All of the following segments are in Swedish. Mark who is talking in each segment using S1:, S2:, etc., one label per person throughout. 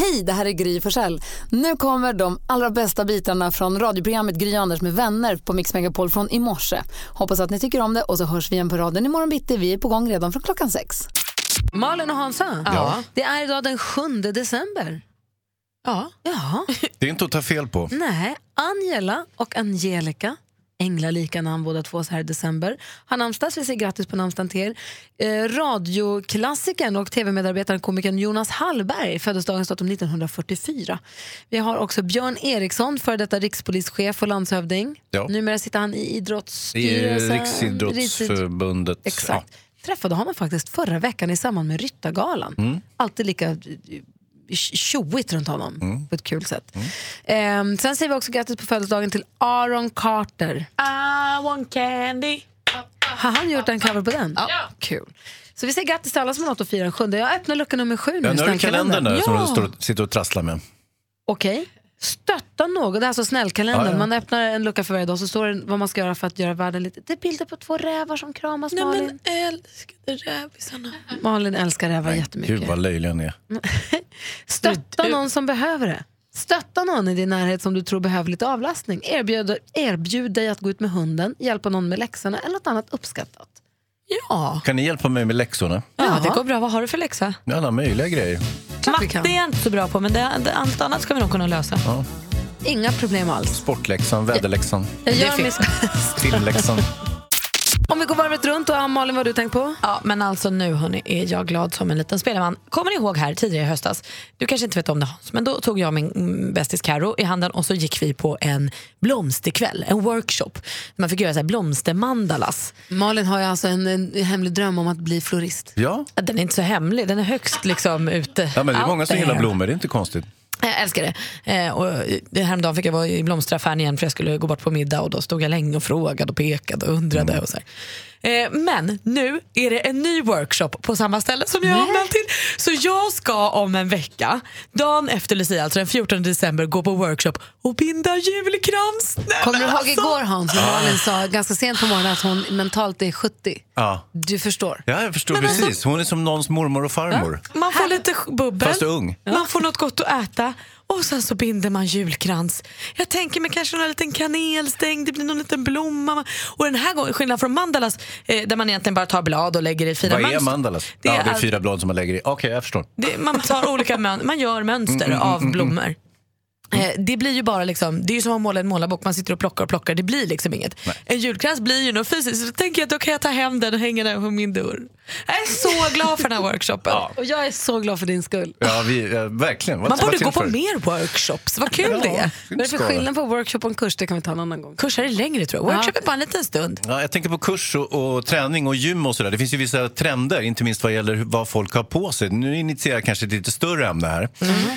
S1: Hej, det här är Gry Forssell. Nu kommer de allra bästa bitarna från radioprogrammet Gry Anders med vänner på Mix Megapol från i morse. Hoppas att ni tycker om det och så hörs vi igen på raden imorgon bitti. Vi är på gång redan från klockan sex. Malin och Hansa,
S2: Ja.
S1: det är idag den 7 december.
S2: Ja.
S1: Ja,
S3: Det är inte att ta fel på.
S1: nej. Angela och Angelica, änglalika namn båda två så här i december, har namnsdag så vi säger grattis på namnsdagen till er. Eh, radioklassikern och tv-medarbetaren komikern Jonas Hallberg föddes dagens datum 1944. Vi har också Björn Eriksson, för detta rikspolischef och landshövding.
S3: Ja.
S1: Numera sitter han i
S3: I
S1: idrottsstyrelsen.
S3: Riksidrottsförbundet.
S1: Exakt. Träffade honom faktiskt förra veckan i samband med Ryttargalan.
S3: Mm.
S1: Alltid lika tjoigt runt honom
S3: Mm.
S1: på ett kul sätt. Ehm, sen säger vi också grattis på födelsedagen till Aaron Carter.
S2: I want candy.
S1: Har han gjort en cover på den? Ja. Kul. Så vi säger grattis till alla som har något att fira den sjunde. Jag öppnar lucka nummer sju nu
S3: Ja, nu har du kalendern där som
S1: Ja.
S3: du står, och- sitter och trasslar med.
S1: Okej. Stötta något. Det är alltså snällkalendern.
S3: Ja, ja.
S1: Man öppnar en lucka för varje dag så står det vad man ska göra för att göra världen lite... Det är bilder på två rävar som kramas,
S2: Nej
S1: Malin.
S2: men älskade rävisarna.
S1: Malin älskar rävar jättemycket.
S3: Gud vad löjliga ni är.
S1: Stötta någon som behöver det. Stötta någon i din närhet som du tror behöver lite avlastning. Erbjud, erbjud dig att gå ut med hunden, hjälpa någon med läxorna eller något annat uppskattat.
S2: Ja.
S3: Kan ni hjälpa mig med läxorna?
S2: ja,
S1: Jaha.
S2: det går bra. Vad har du för läxa?
S3: Alla möjliga grejer.
S1: Klart vi kan.
S2: Matte är jag inte så bra på, men det, det, allt annat ska vi nog kunna lösa.
S1: Inga problem alls.
S3: Sportläxan, väderläxan,
S1: Jag gör mitt
S3: filmläxan.
S1: Om vi går varvet runt, och Malin, vad har du tänkt på?
S2: Ja, men alltså nu hörni, är jag glad som en liten spelman. Kommer ni ihåg här tidigare i höstas, du kanske inte vet om det Hans, men då tog jag min bästis Karo i handen och så gick vi på en blomsterkväll, en workshop. Man fick göra så här blomstermandalas.
S1: Malin har ju alltså en, en hemlig dröm om att bli florist.
S3: Ja.
S2: Den är inte så hemlig, den är högst liksom ute.
S3: ja, men det är många som gillar blommor, det är inte konstigt.
S2: Jag älskar det. Eh, och det häromdagen fick jag vara i blomsteraffären igen för jag skulle gå bort på middag och då stod jag länge och frågade och pekade och undrade. Och så här. Eh, men nu är det en ny workshop på samma ställe som jag har till. Så jag ska om en vecka, dagen efter Lucia, alltså den 14 december, gå på workshop och binda julkrans.
S1: Kommer du
S2: men
S1: ihåg
S2: alltså.
S1: igår Hans, när Malin sa ganska sent på morgonen att hon mentalt är 70?
S3: Ja.
S1: Du förstår.
S3: Ja, jag förstår precis. Hon är som någons mormor och farmor.
S2: Man får lite bubbel,
S3: Fast ung.
S2: man får något gott att äta och sen så binder man julkrans. Jag tänker mig kanske någon liten kanelstäng, det blir någon liten blomma. Och den här gången, skillnad från mandalas eh, där man egentligen bara tar blad och lägger i fina
S3: Vad är
S2: mönster.
S3: mandalas?
S2: Det
S3: ja,
S2: är
S3: det är fyra blad som man lägger i. Okej, jag förstår.
S2: Det, man tar olika mön, man gör mönster av blommor. Eh, det blir ju bara liksom, det är ju som att måla en målarbok, man sitter och plockar och plockar, det blir liksom inget. En julkrans blir ju något fysiskt, så då tänker jag att då kan jag ta hem den och hänga den på min dörr. Jag är så glad för den här workshopen.
S1: Och jag är så glad för din skull.
S3: Ja, vi, ja, verkligen. Vad-
S2: Man borde gå på
S3: för?
S2: mer workshops, vad kul
S3: Ja,
S2: det är.
S1: Vad är det för skillnad på workshop och en kurs? Det kan vi ta en annan gång.
S2: Kurser är längre tror jag, workshop är bara en liten stund.
S3: Ja, jag tänker på kurs och, och träning och gym och sådär. Det finns ju vissa trender, inte minst vad gäller vad folk har på sig. Nu initierar jag kanske ett lite större ämne här.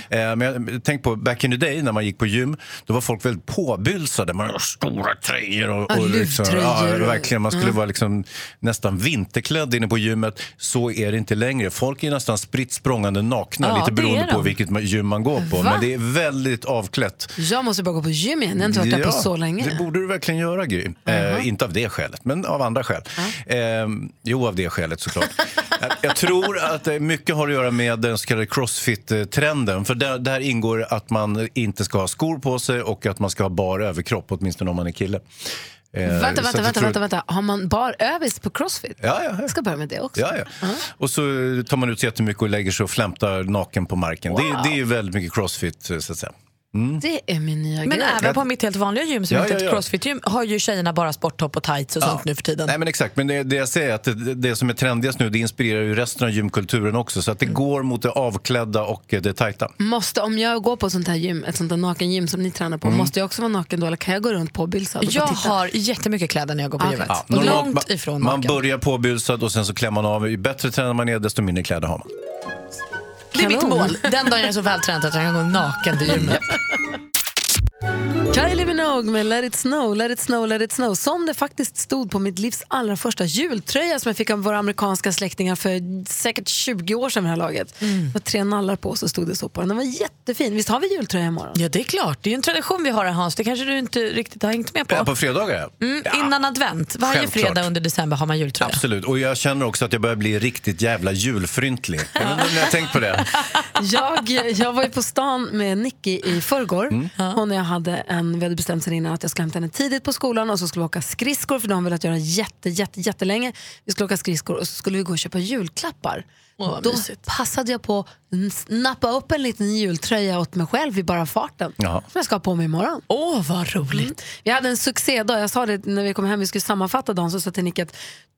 S3: Eh, men jag tänk på back in the day när man gick på gym. Då var folk väldigt påbylsade. Man hade stora tröjor. Och,
S1: Ja,
S3: och liksom,
S1: och-
S3: verkligen. Man skulle vara liksom nästan vinterklädd inne på gymmet. Så är det inte längre. Folk är nästan spritt språngande nakna,
S2: Ja,
S3: lite
S2: det
S3: beroende på vilket gym man går på.
S1: Va?
S3: Men det är väldigt avklätt.
S1: Jag måste bara gå på gym igen. Jag har inte varit där på så länge.
S3: Det borde du verkligen göra, Gry. Eh, inte av det skälet, men av andra skäl. Eh, jo, av det skälet såklart. jag, jag tror att eh, mycket har att göra med den så kallade crossfit-trenden. För där, där ingår att man inte ska ha skor på sig och att man ska ha bar överkropp, åtminstone om man är kille. Eh,
S1: Vänta,
S3: så
S1: vänta, vänta,
S3: tror-
S1: vänta, vänta. Har man bar övis på crossfit?
S3: Ja, ja, ja.
S1: Jag ska börja med det också.
S3: Ja, ja. Och så tar man ut sig jättemycket och lägger sig och flämtar naken på marken. Det, det är ju väldigt mycket crossfit, så att säga.
S1: Det är min nya
S2: Men
S1: grej.
S2: även på mitt helt vanliga gym som
S3: Ja,
S2: inte är
S3: ja,
S2: ett
S3: ja.
S2: crossfit-gym har ju tjejerna bara sporttopp och tights och sånt nu för tiden.
S3: Nej men exakt, men det, det jag säger är att det, det som är trendigast nu det inspirerar ju resten av gymkulturen också. Så att det går mot det avklädda och det tajta.
S1: Måste, om jag går på ett sånt här gym, ett sånt här nakengym som ni tränar på, måste jag också vara naken då eller kan jag gå runt påbylsad
S2: Jag
S1: titta?
S2: har jättemycket kläder när jag går på
S1: Okej.
S2: gymmet.
S1: Ja,
S3: Normalt,
S2: Långt
S3: man-
S2: ifrån
S3: Man
S2: naken.
S3: börjar påbusad och sen så klämmer man av. Ju bättre tränad man är desto mindre kläder har man.
S2: Det är mitt mål. Den dagen jag är så vältränad att jag kan gå naken till gymmet.
S1: Minogue med Let it snow, let it snow, let it snow. Som det faktiskt stod på mitt livs allra första jultröja som jag fick av våra amerikanska släktingar för säkert 20 år sedan vid det här laget.
S2: Mm.
S1: Det var tre nallar på så stod det så på den. Den var jättefin. Visst har vi jultröja imorgon?
S2: Ja, det är klart. Det är ju en tradition vi har här Hans. Det kanske du inte riktigt har hängt med på.
S3: Ja, på fredagar?
S2: Mm,
S3: Ja.
S2: Innan advent. Varje
S3: Självklart.
S2: fredag under december har man jultröja.
S3: Absolut, och jag känner också att jag börjar bli riktigt jävla julfryntlig. Jag vet inte om ni har tänkt på det?
S1: Jag, jag var ju på stan med Nicky i förrgår.
S3: Mm.
S1: Hon och jag hade en, vi hade bestämt sig innan att jag skulle hämta henne tidigt på skolan och så skulle vi åka skridskor för de har velat göra jätte, jätte, jättelänge. Vi skulle åka skridskor och så skulle vi gå och köpa julklappar.
S2: Vad
S1: Då
S2: mysigt.
S1: passade jag på att nappa upp en liten jultröja åt mig själv i bara farten.
S3: Ja.
S1: Som jag ska ha på mig imorgon.
S2: Åh, vad roligt.
S1: Vi hade en succédag. Jag sa det när vi kom hem, vi skulle sammanfatta dagen, så sa jag till Nick att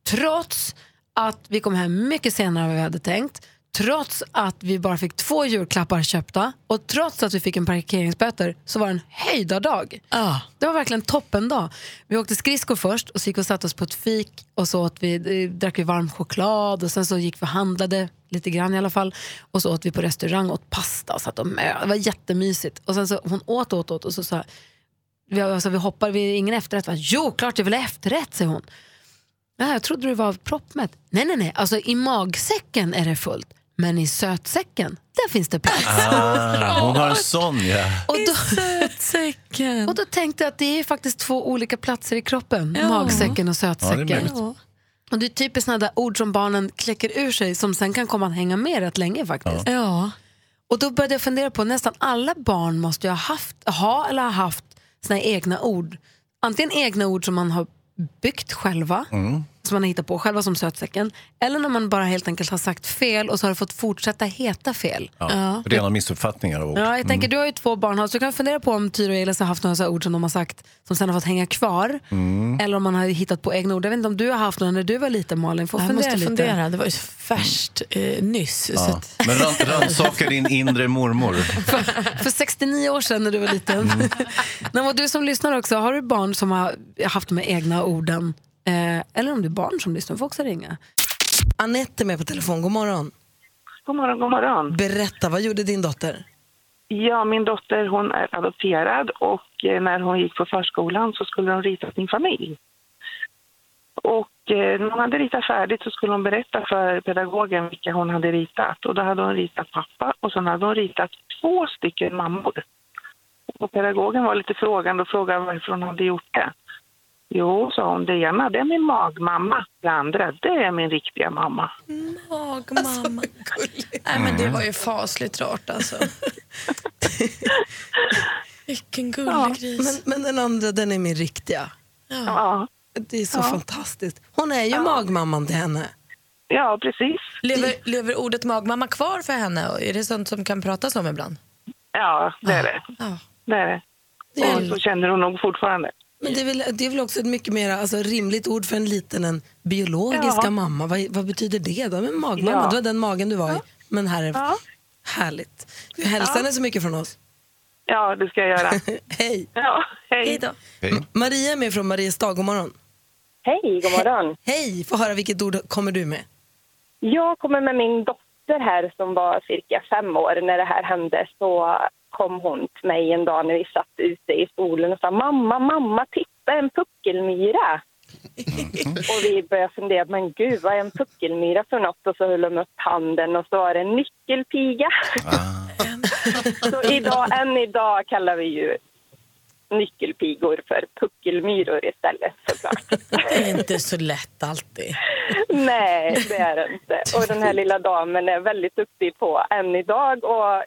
S1: trots att vi kom hem mycket senare än vad vi hade tänkt, trots att vi bara fick två julklappar köpta och trots att vi fick en parkeringsböter så var det en höjdardag.
S2: Ja.
S1: Det var verkligen toppen dag. Vi åkte skridskor först och så gick och satte oss på ett fik och så åt vi, eh, drack vi varm choklad och sen så gick vi och handlade lite grann i alla fall och så åt vi på restaurang och åt pasta och satt och mö. Det var jättemysigt. Och sen så hon åt åt, åt och så sa vi, alltså, vi hoppar, vi ingen efterrätt. Va? Jo, klart jag vill ha efterrätt, säger hon. Ja, jag trodde det var proppmätt. Nej, nej, nej. Alltså, I magsäcken är det fullt, men i sötsäcken, där finns det plats.
S3: Ah, hon har en sån, ja.
S1: Och då,
S2: Sötsäcken.
S1: och då tänkte jag att det är faktiskt två olika platser i kroppen.
S2: Ja.
S1: Magsäcken och
S3: Ja,
S1: sötsäcken.
S3: det är möjligt.
S2: Ja.
S1: och det är typiskt sådana där ord som barnen kläcker ur sig som sen kan komma att hänga med rätt länge faktiskt.
S2: ja.
S1: Och då började jag fundera på nästan alla barn måste ju ha haft, ha eller ha haft sina egna ord. Antingen egna ord som man har byggt själva, som man har hittat på själva som sötsäcken, eller när man bara helt enkelt har sagt fel och så har det fått fortsätta heta fel.
S3: Ja. Rena missuppfattningar. Och,
S1: Ja, jag tänker, Du har ju två barn, så du kan fundera på om Tyra och Elis har haft några så ord som de har sagt som sen har fått hänga kvar. Eller om man har hittat på egna ord. Jag vet inte om du har haft några när du var liten Malin. Får
S2: Jag
S1: fundera
S2: måste
S1: lite.
S2: fundera. Det var ju färskt eh, nyss. Så
S3: ja.
S2: att,
S3: Men ran- rannsaka din inre mormor.
S1: För 69 år sedan när du var liten. Nej, och du som lyssnar också, har du barn som har haft de egna orden? Eh, eller om du är barn som lyssnar får också ringa.
S4: Anette är med på telefon. God morgon.
S5: God morgon, god morgon.
S4: Berätta, vad gjorde din dotter?
S5: Ja, min dotter hon är adopterad och eh, när hon gick på förskolan så skulle hon rita sin familj. Och eh, när hon hade ritat färdigt så skulle hon berätta för pedagogen vilka hon hade ritat. Och då hade hon ritat pappa och sen hade hon ritat två stycken mammor. Och pedagogen var lite frågande och frågade varför hon hade gjort det. Jo, sa hon, det ena det är min magmamma, det andra det är min riktiga mamma.
S2: Magmamma. Nej, men det var ju fasligt rart alltså. Vilken gullig
S5: Ja,
S2: gris.
S4: Men, men den andra, den är min riktiga.
S5: Ja,
S4: Det är så fantastiskt. Hon är ju magmamman till henne.
S5: ja precis.
S2: Lever, lever ordet magmamma kvar för henne? Är det sånt som kan pratas om ibland?
S5: Ja, det är det.
S2: Ja.
S5: Det är det. Och så känner hon nog fortfarande.
S4: Men det är väl, det är väl också ett mycket mer alltså, rimligt ord för en liten än biologiska
S5: Ja.
S4: mamma. Vad, vad betyder det då? Men magmamma,
S5: Ja.
S4: det var den magen du var i. Men här är
S5: Ja.
S4: härligt. Du hälsar henne så mycket från oss.
S5: Ja, det ska jag göra.
S4: Hej!
S5: Ja, hej.
S2: Hej då.
S3: Hej.
S4: Maria är med från Mariestad, god morgon.
S6: Hej, god morgon.
S4: Hej! Få höra vilket ord kommer du med.
S6: Jag kommer med min dotter här som var cirka fem år när det här hände. Så kom hon till mig en dag när vi satt ute i skolan och sa mamma, mamma, titta en puckelmyra. och vi började fundera, men gud vad är en puckelmyra för något? Och så höll hon upp handen och så var det en nyckelpiga. så idag, än idag kallar vi ju nyckelpigor för puckelmyror istället såklart.
S2: Det är inte så lätt alltid.
S6: Nej, det är det inte. Och den här lilla damen är väldigt duktig på än idag och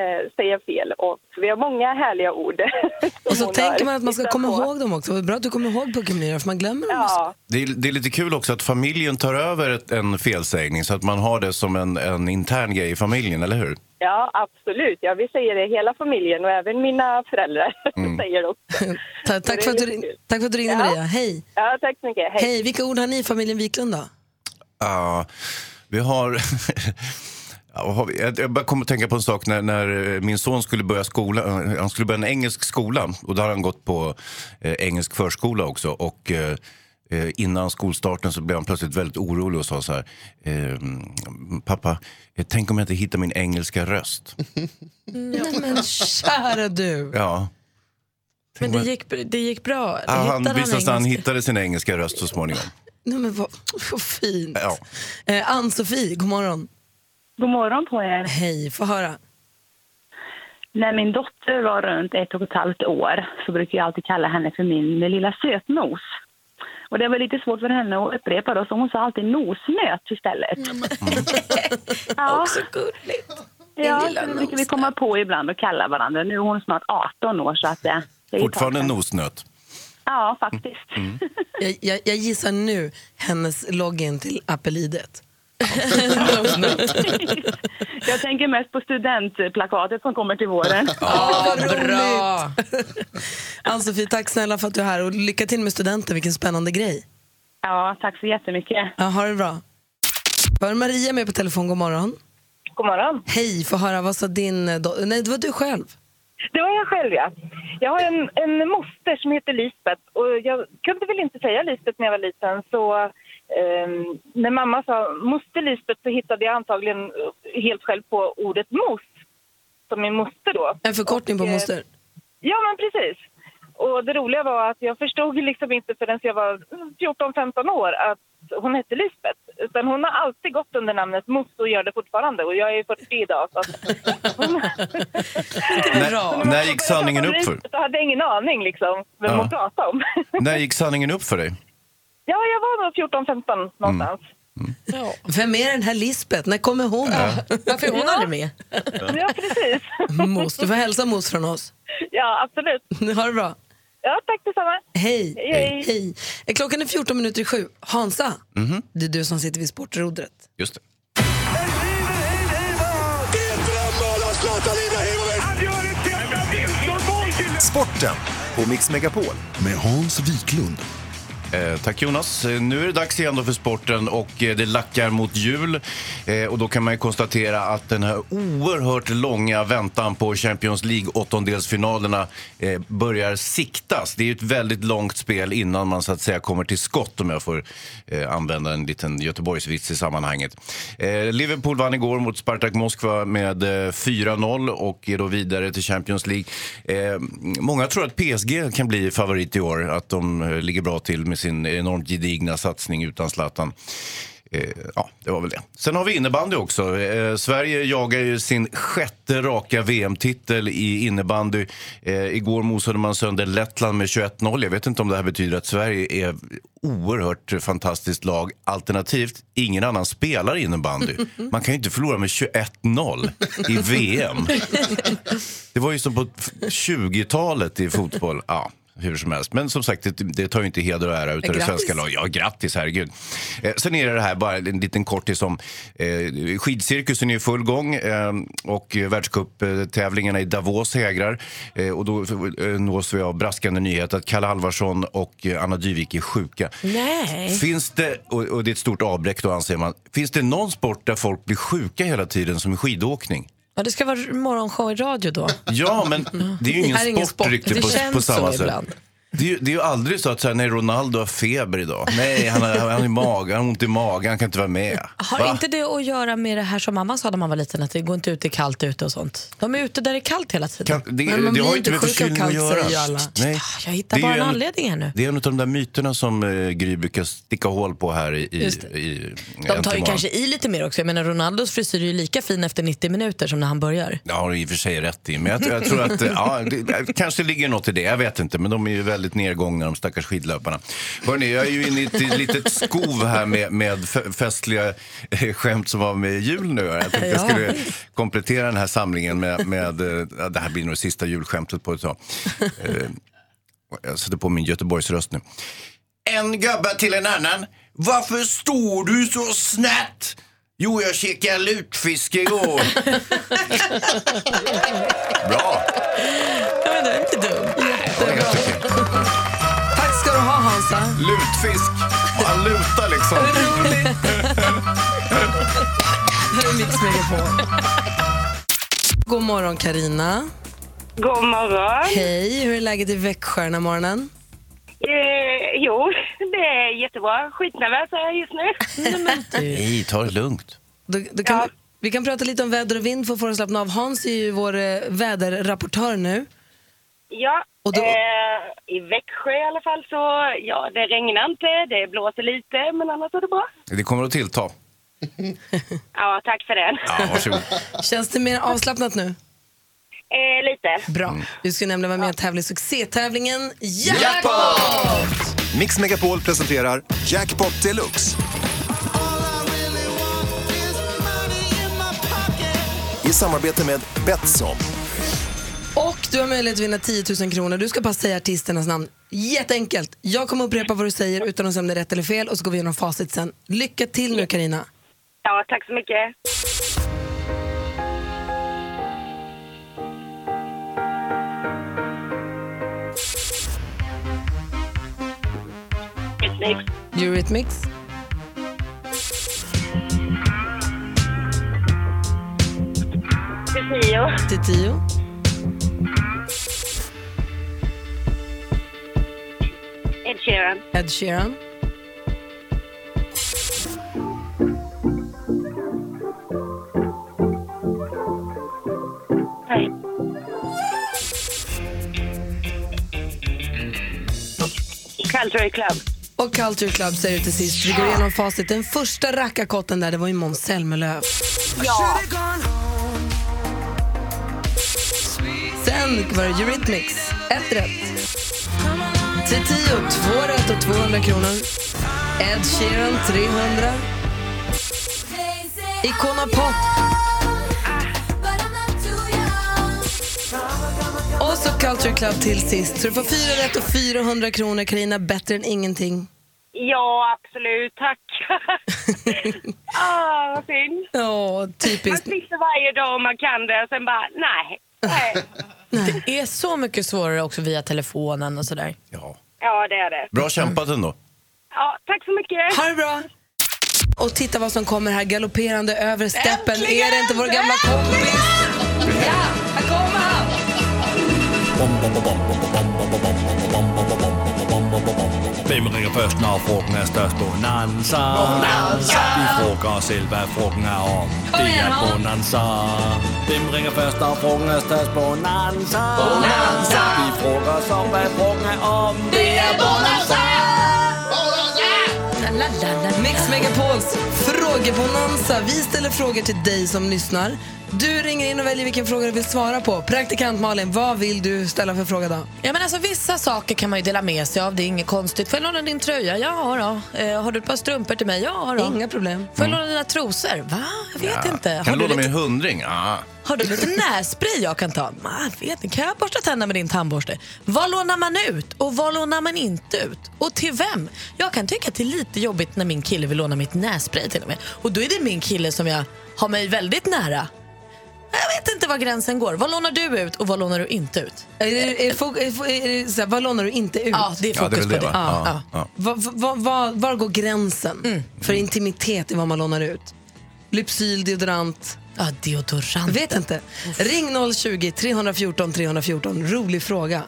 S6: eh, säga fel. Och vi har många härliga ord.
S4: Och så tänker man att man ska komma
S6: på.
S4: ihåg dem också. Bra att du kommer ihåg puckelmyror för man glömmer dem.
S6: Ja,
S3: Det är, det är lite kul också att familjen tar över ett, en felsägning så att man har det som en, en intern grej i familjen, eller hur?
S6: ja, absolut. Ja, vi säger det hela familjen och även mina föräldrar säger det också.
S4: Tack, för att du, tack för att du ringde
S6: Ja.
S4: Maria. Hej!
S6: Ja, tack så mycket. Hej.
S4: Hej! Vilka ord har ni i familjen Wiklund då?
S3: Ja, vi har... Jag bara kom att tänka på en sak när, när eh, min son skulle börja skola. eh, Han skulle börja en engelsk skola och då har han gått på eh, engelsk förskola också. Och eh, eh, innan skolstarten så blev han plötsligt väldigt orolig och sa så här. Eh, Pappa, tänk om jag inte hittar min engelska röst.
S4: Nej men kära du.
S3: Ja.
S2: Men det gick, det gick bra.
S3: Ja, han
S2: hittade
S3: visade sig han hittade sin engelska röst så småningom.
S4: Nej, men vad, vad fint.
S3: Ja.
S4: Eh, Ann-Sofie, god morgon.
S6: God morgon på er.
S4: Hej, få höra.
S6: När min dotter var runt ett och ett halvt år så brukar jag alltid kalla henne för min lilla sötnos. Och det var lite svårt för henne att upprepa då, så hon sa alltid nosnöt istället. ja,
S2: Också gulligt.
S6: ja, det brukar vi komma på ibland och kalla varandra. Nu är hon snart 18 år så att det, det är
S3: Fortfarande en nosnöt.
S6: Ja, faktiskt.
S4: Jag, jag, jag gissar nu hennes login till Appelidet.
S6: jag tänker mest på studentplakatet som kommer till våren.
S2: Ja, bra.
S4: Ann-Sofie, tack snälla för att du är här och lycka till med studenten. Vilken spännande grej.
S6: Ja, tack så jättemycket.
S4: Ja, ha det bra. Var Maria med på telefon? God morgon.
S6: God morgon.
S4: Hej, få höra. Vad sa din... eh, Do- Nej, det var du själv.
S6: Det var jag själv, ja. Jag har en, en moster som heter Lisbeth och jag kunde väl inte säga Lisbeth när jag var liten så ehm, när mamma sa moster Lisbeth så hittade jag antagligen eh, helt själv på ordet mos som min moster då.
S4: En förkortning på
S6: Och, eh,
S4: moster.
S6: Ja, men precis. Och det roliga var att jag förstod liksom inte förrän jag var 14-15 år att hon hette Lisbeth. Utan hon har alltid gått under namnet Mos och gör det fortfarande. Och jag är 40 idag. Så att.
S3: När, när gick sanningen upp för?
S6: Jag hade ingen aning liksom vem
S3: Ja.
S6: hon pratade om.
S3: När gick sanningen upp för dig?
S6: Ja, jag var nog 14-15 någonstans.
S4: Vem är den här Lisbeth? När kommer hon?
S2: Varför är hon aldrig med?
S6: Ja, precis.
S4: Mos. Du får hälsa Mos från oss.
S6: ja, absolut.
S4: Ha det bra.
S6: Ja, tack detsamma.
S4: Hej.
S6: Hej, hej.
S4: Eh, Klockan är 14 minuter i sju. Hansa, det är du som sitter vid sportrodret.
S3: Just det.
S7: Sporten på Mix Megapol med Hans Wiklund.
S3: Eh, tack Jonas. Eh, nu är det dags igen då för sporten och eh, det lackar mot jul. Eh, och då kan man ju konstatera att den här oerhört långa väntan på Champions League åttondelsfinalerna eh, börjar siktas. Det är ju ett väldigt långt spel innan man så att säga kommer till skott om jag får eh, använda en liten Göteborgsvits i sammanhanget. Eh, Liverpool vann igår mot Spartak Moskva med eh, 4-0 och är då vidare till Champions League. Eh, många tror att PSG kan bli favorit i år, att de eh, ligger bra till med sin enormt gedigna satsning utan Zlatan. Eh, ja, det var väl det. Sen har vi innebandy också. Eh, Sverige jagar ju sin sjätte raka VM-titel i innebandy. Eh, igår mosade man sönder Lettland med 21-0. Jag vet inte om det här betyder att Sverige är oerhört fantastiskt lag. Alternativt, ingen annan spelar innebandy. Man kan ju inte förlora med 21-0 i VM. Det var ju som på 20-talet i fotboll. Ja, hur som helst. Men som sagt, det, det tar ju inte heder och ära utav det svenska laget. Ja, grattis, herregud. Eh, sen är det det här, bara en liten kortis om eh, skidcirkusen är i full gång eh, och världscuptävlingarna i Davos hägrar. Eh, och då eh, nås vi av braskande nyhet att Kalle Alvarsson och eh, Anna Dyvik är sjuka.
S2: Nej.
S3: Finns det, och, och det är ett stort avbräck då anser man, finns det någon sport där folk blir sjuka hela tiden som är skidåkning?
S2: Ja, det ska vara morgonshow i radio då.
S3: Ja, men det är ju
S4: här är
S3: ingen
S4: ingen
S3: sport,
S4: sport.
S3: riktigt på, på samma sätt.
S2: ibland.
S3: Det är, ju, det är ju aldrig så att så här, nej, Ronaldo har feber idag. Nej, han har, han har, magen, han har ont i magen, han kan inte vara med.
S2: Har
S3: Va?
S2: inte det att göra med det här som mamma sa när man var liten, att det går inte ut, är kallt ute och sånt? De är ute där det är kallt hela tiden.
S3: Kan, det,
S4: Men man
S3: det har
S4: blir
S3: inte
S4: sjuk av
S3: förkylning att
S4: kallt,
S3: göra.
S4: säger ju alla.
S3: Nej.
S2: Jag hittar bara en
S3: en-
S2: anledning här nu.
S3: Det är en av de där myterna som eh, Gry brukar sticka hål på här i, i, i
S2: De tar ju kanske i lite mer också. Jag menar Ronaldos frisyr är ju lika fin efter 90 minuter som när han börjar.
S3: Det har du i och för sig rätt i. Men jag, jag tror att ja, det kanske ligger något i det. Jag vet inte. Men de är ju väldigt nedgångna, de stackars skidlöparna. Hörrni, jag är ju inne i ett litet skov här med, med festliga eh, skämt som har med jul nu. Jag tänkte jag skulle komplettera den här samlingen med, med eh, det här blir nog det sista julskämtet på ett tag. Eh, Jag sätter på min Göteborgsröst nu. En gubbe till en annan. Varför står du så snett? Jo, jag käkade lutfisk igår. Bra.
S2: Ja, men det är inte dum.
S4: Hansa.
S3: Lutfisk. Bara luta liksom.
S4: Här är Mix Megapol. God morgon Karina.
S6: God morgon.
S4: Hej, hur är läget i Växjö den här morgonen?
S6: Eh, jo, det är jättebra. Skitnervös är jag just nu.
S3: Nej, ta det lugnt.
S4: Då, då kan
S6: Ja.
S4: vi, vi kan prata lite om väder och vind för att få att slappna av. Hans är ju vår eh, väderrapportör nu.
S6: Ja,
S4: Och då-
S6: eh, i Växjö i alla fall så, ja det regnar inte, det blåser lite, men annars är det bra.
S3: Det kommer att tillta.
S6: Ja, tack för det.
S3: Ja, varsågod.
S4: Känns det mer avslappnat nu?
S6: Eh, lite.
S4: Bra. Du ska nämligen vara med och tävla i succétävlingen! Jackpot!
S7: Mix Megapol presenterar Jackpot Deluxe. I samarbete med Betsson.
S4: Och du har möjlighet att vinna 10 000 kronor. Du ska bara säga artisternas namn. Jätteenkelt. Jag kommer upprepa vad du säger utan att säga om det är rätt eller fel och så går vi igenom facit sen. Lycka till nu Karina.
S6: Ja, tack så mycket. Snyggt.
S4: Eurythmics.
S6: Tio.
S4: Tio.
S6: Ed Sheeran.
S4: Ed Sheeran.
S6: Nej. Culture Club.
S4: Och Culture Club säger du till sist. Vi går igenom facit. Den första rackarkotten där, det var ju Måns Zelmerlöw.
S6: Ja.
S4: Sen var det Eurythmics. Ett rätt. Tio, två rätt och 200 kronor. Ed Sheeran, 300. Icona Pop. Och så Culture Club till sist. Så du får fyra rätt och 400 kronor. Karina, bättre än ingenting.
S6: Ja, absolut. Tack. ah, vad synd.
S4: Ja,
S6: Man
S4: typiskt.
S6: sitter varje dag och man kan det och sen bara, nej. nej.
S2: Det är så mycket svårare också via telefonen och sådär.
S3: Ja.
S6: Ja, det är det.
S3: Bra kämpat ändå.
S6: Ja, tack så mycket.
S4: Ha det bra! Och titta vad som kommer här galopperande över steppen. Är det inte vår gamla kompis? Ja, här kommer han!
S8: Hvem ringer først, når frugten er størst? Bonanza. Bonanza. Vi frågar os selv, hvad frugten er om. Det er Bonanza. Hvem ringer først, når frugten er størst? Bonanza. Bonanza. Vi frågar os om, hvad frugten er om. Det er Bonanza.
S4: La, la, la. Mix Megapols frågebonanza. Vi ställer frågor till dig som lyssnar. Du ringer in och väljer vilken fråga du vill svara på. Praktikant Malin, vad vill du ställa för fråga då?
S2: Ja, men alltså, vissa saker kan man ju dela med sig av, det är inget konstigt. Får jag låna din tröja? Ja då. Eh, har du ett par strumpor till mig? Ja då.
S4: Inga problem.
S2: Får jag låna dina trosor? Va? Jag vet inte.
S3: Kan
S2: Har
S3: du
S2: du,
S3: låna
S2: lite,
S3: en hundring? Ah.
S2: Har du lite nässpray jag kan ta? Ma, jag vet inte. Kan jag borsta tänderna med din tandborste? Vad lånar man ut och vad lånar man inte ut? Och till vem? Jag kan tycka att det är lite jobbigt när min kille vill låna mitt nässpray till och med. Och då är det min kille som jag har mig väldigt nära. Jag vet inte var gränsen går. Vad lånar du ut och vad lånar du inte ut?
S4: Är det, är, fo- är, är det så här, vad lånar du inte ut?
S2: Ja, det är
S3: Ja, det är
S2: fokus
S3: det,
S2: på det.
S3: va?
S2: Ja.
S3: Ja. Ja.
S4: Va, va, va, va, var går gränsen för intimitet i vad man lånar ut? Lypsyl, deodorant?
S2: Ja, deodorant.
S4: Jag vet inte. Ring 020 314 314. Rolig fråga.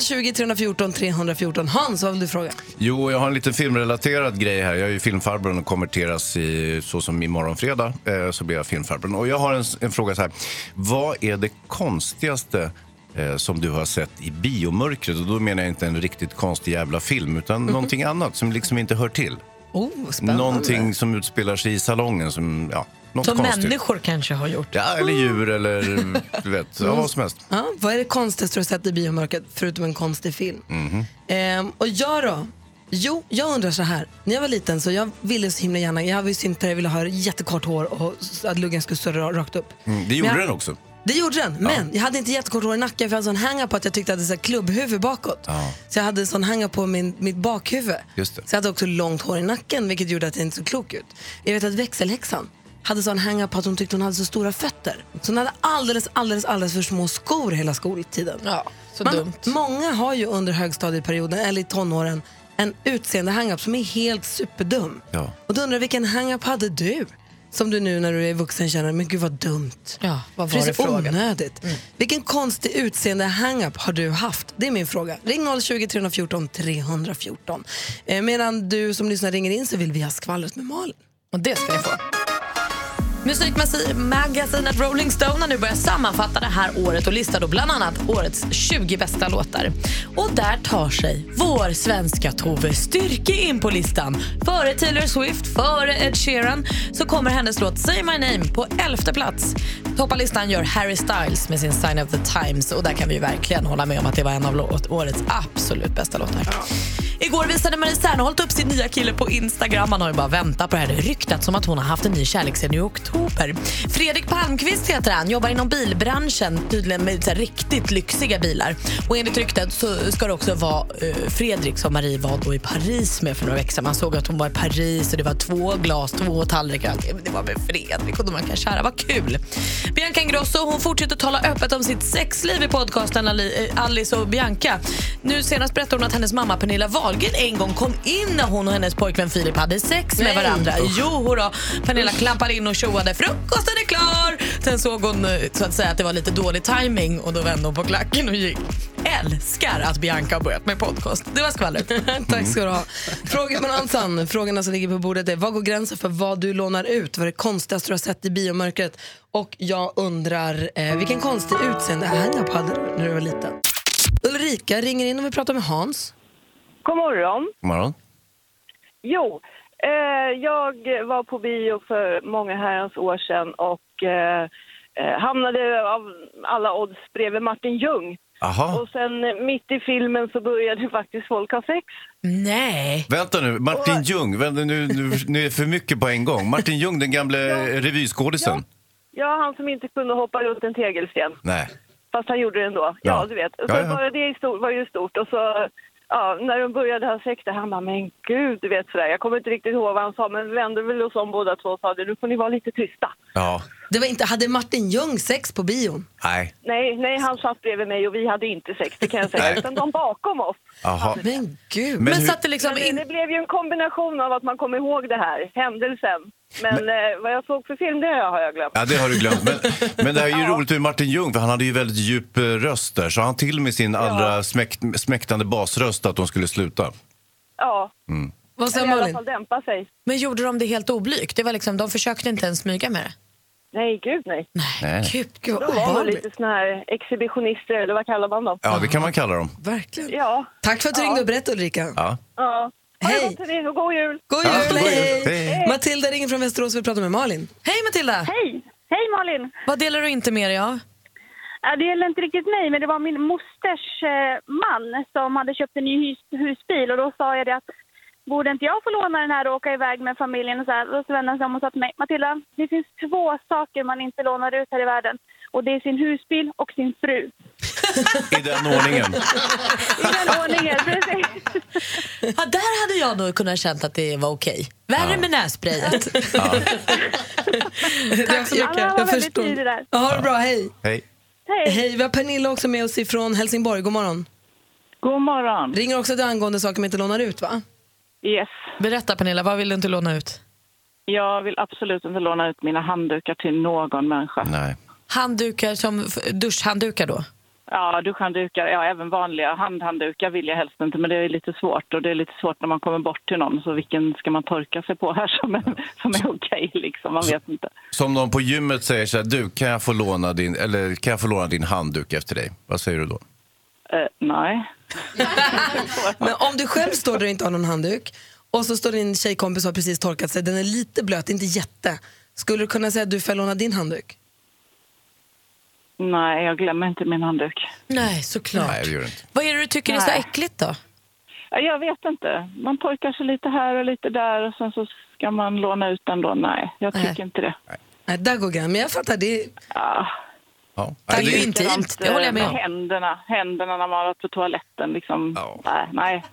S4: 020 314 314. Hans, vad vill du fråga?
S3: Jo, jag har en liten filmrelaterad grej här. Jag är ju filmfarbrorn och konverteras i, så som imorgon fredag eh, så blir jag filmfarbrorn. Och jag har en, en fråga så här. Vad är det konstigaste eh, som du har sett i biomörkret? Och då menar jag inte en riktigt konstig jävla film utan någonting annat som liksom inte hör till.
S4: Oh, spännande.
S3: Någonting som utspelar sig i salongen som, ja, något
S2: Som
S3: konstigt.
S2: människor kanske har gjort.
S3: Ja, eller djur eller du vet, ja, vad som helst.
S4: Ja, vad är det konstigaste du har sett i biomörkret förutom en konstig film?
S3: Mhm.
S4: Ehm, och jag då? Jo, jag undrar så här. När jag var liten så jag ville så himla gärna, jag visste inte, jag ville ha jättekort hår och att luggen skulle stå ra- rakt upp.
S3: Mm, det gjorde
S4: Men jag-
S3: den också.
S4: Det gjorde den, men jag hade inte jättekort hår i nacken för jag hade sån hänga på att jag tyckte att jag hade så här klubbhuvud bakåt.
S3: Ja.
S4: Så jag hade sån hänga på min, mitt bakhuvud.
S3: Just det.
S4: Så jag hade också långt hår i nacken vilket gjorde att jag inte såg klok ut. Jag vet att växelhäxan hade sån hänga på att hon tyckte hon hade så stora fötter. Så hon hade alldeles, alldeles, alldeles för små skor hela skoltiden.
S2: Ja, så
S4: Man-
S2: dumt.
S4: Många har ju under högstadieperioden eller i tonåren en utseende hang-up som är helt superdum.
S3: Ja.
S4: Och då undrar jag, vilken hang-up hade du? Som du nu när du är vuxen känner, men gud vad dumt.
S2: Ja, vad var
S4: det
S2: det
S4: är så
S2: frågan?
S4: onödigt. Vilken konstig utseende hang-up har du haft? Det är min fråga. Ring 020 314 314. Eh, medan du som lyssnar ringer in så vill vi ha skvallret med Malin.
S2: Och det ska ni få. Musikmagasinet Rolling Stone har nu börjat sammanfatta det här året och listar då bland annat årets 20 bästa låtar. Och där tar sig vår svenska Tove Styrke in på listan. Före Taylor Swift, före Ed Sheeran så kommer hennes låt Say My Name på elfte plats. Toppar listan gör Harry Styles med sin Sign of the Times och där kan vi ju verkligen hålla med om att det var en av årets absolut bästa låtar. Igår visade Marie Serneholt upp sin nya kille på Instagram. Man har ju bara väntat på det här. Det ryktats som att hon har haft en ny kärlek sedan i oktober. Fredrik Palmqvist heter han, jobbar inom bilbranschen, tydligen med så här riktigt lyxiga bilar. Och enligt ryktet så ska det också vara eh, Fredrik som Marie var då i Paris med för några veckor sedan. Man såg att hon var i Paris och det var två glas, två tallrikar. Det var med Fredrik och de var kära. Vad kul! Bianca Ingrosso hon fortsätter tala öppet om sitt sexliv i podcasten Ali- eh, Alice och Bianca. Nu senast berättade hon att hennes mamma Pernilla Wahlgren en gång kom in när hon och hennes pojkvän Filip hade sex med
S4: Nej.
S2: varandra. Jo då. Pernilla klampade in och tjoade frukosten är klar. Sen såg hon eh, så att säga att det var lite dålig timing och då vände hon på klacken och gick. Älskar att Bianca har börjat med podcast. Det var skvallret.
S4: Tack ska du ha. Frågebonanzan. Frågorna som ligger på bordet är vad går gränsen för vad du lånar ut? Vad är det konstigaste du har sett i biomörkret? Och jag undrar eh, vilken konstig utseende hade när du var liten. Ulrika ringer in och vi pratar med Hans.
S9: God morgon.
S3: God morgon.
S9: Jo, eh, jag var på bio för många herrans år sedan och eh, eh, hamnade av alla odds bredvid Martin Ljung.
S3: Aha.
S9: Och sen eh, mitt i filmen så började faktiskt folk ha sex.
S2: Nej.
S3: Vänta nu, Martin Ljung. Vänta, nu, nu, nu är det för mycket på en gång. Martin Ljung, den gamla revyskådisen.
S9: Ja, han som inte kunde hoppa runt en tegelsten.
S3: Nej.
S9: Fast han gjorde det ändå. Ja,
S3: Ja.
S9: du vet. Så
S3: Ja, ja.
S9: Bara det var ju stort. Och så, ja, när de började ha sex där, han bara, men gud, du vet sådär. Jag kommer inte riktigt ihåg vad han sa, men vi vände väl oss om båda två och sa, nu får ni vara lite tysta.
S3: Ja.
S4: Det var inte, hade Martin Ljung sex på bion?
S3: Nej.
S9: Nej, nej, han satt bredvid mig och vi hade inte sex, det kan jag säga. Utan de bakom oss.
S3: Aha.
S4: Men gud.
S3: Men
S2: Men satt det liksom
S9: Men
S2: in...
S9: det blev ju en kombination av att man kom ihåg det här, händelsen. Men, eh, vad jag såg för film, det har jag glömt.
S3: Ja, det har du glömt. Men, men det här är ju roligt med Martin Ljung, för han hade ju väldigt djup eh, röst där. Så han till med sin allra smäkt, smäktande basröst att de skulle sluta.
S9: Ja,
S4: Vad säger
S9: eller i alla
S4: Malin?
S9: dämpa sig.
S2: Men gjorde de det helt oblygt? Det var liksom, de försökte inte ens smyga med det?
S9: Nej, gud nej.
S3: Nej.
S2: Gud, gud vad
S9: De var nog
S2: obehagligt.
S9: lite såna här exhibitionister, eller vad kallar man dem?
S3: Ja, det kan man kalla dem.
S4: Verkligen.
S9: Ja.
S4: Tack för att du ringde och berättade Ulrika.
S3: Ja.
S9: ja. Ha
S4: Hej.
S9: det gott hörni, och god jul!
S4: God
S3: Ja,
S4: jul,
S3: god jul.
S4: hej!
S3: Hej.
S4: Matilda ringer från Västerås och vill prata med Malin.
S2: Hej Matilda!
S9: Hej! Hej Malin!
S2: Vad delar du inte med dig av?
S9: Ja, det gäller inte riktigt mig, men det var min mosters eh, man som hade köpt en ny hus, husbil och då sa jag det att borde inte jag få låna den här och åka iväg med familjen och så här? Så vände han sig om och sa till mig, Matilda, det finns två saker man inte lånar ut här i världen och det är sin husbil och sin fru.
S3: I den ordningen.
S9: I den ordningen, precis.
S2: Ja, där hade jag nog kunnat känt att det var okej. Värre med nässprayet.
S3: Ja.
S4: Tack
S9: så mycket. Väldigt tydlig där.
S4: Ja, ha det bra, hej.
S3: Hej.
S9: Hej!
S4: Hej, vi har Pernilla också med oss ifrån Helsingborg. God morgon.
S9: God morgon.
S4: Ringer också till angående saker man inte lånar ut, va?
S9: Yes.
S2: Berätta Pernilla, vad vill du inte låna ut?
S9: Jag vill absolut inte låna ut mina handdukar till någon människa.
S3: Nej.
S2: Handdukar som duschhanddukar då?
S9: Ja, duschhanddukar, ja även vanliga handhanddukar vill jag helst inte men det är lite svårt och det är lite svårt när man kommer bort till någon så vilken ska man torka sig på här som är, som är okej liksom, man vet inte.
S3: Som någon på gymmet säger så här, du kan jag få låna din, eller kan jag få låna din handduk efter dig? Vad säger du då?
S9: Eh, nej.
S4: Men om du själv står där och inte har någon handduk och så står din tjejkompis och har precis torkat sig, den är lite blöt, inte jätte. Skulle du kunna säga att du får låna din handduk?
S9: Nej, jag glömmer inte min handduk.
S2: Nej, såklart.
S3: Nej, det gör du inte.
S2: Vad är det du tycker är så
S9: Nej.
S2: äckligt då?
S9: Ja, Jag vet inte. Man torkar sig lite här och lite där och sen så ska man låna ut den då. Nej, jag tycker
S2: Nej.
S9: inte det.
S4: Nej, där går gränsen. Men jag fattar, det är...
S9: Ja.
S3: Ja.
S2: Det är ju intimt, det håller jag med om.
S9: Händerna, händerna när man har varit på toaletten liksom.
S3: Ja.
S9: Nej, nej.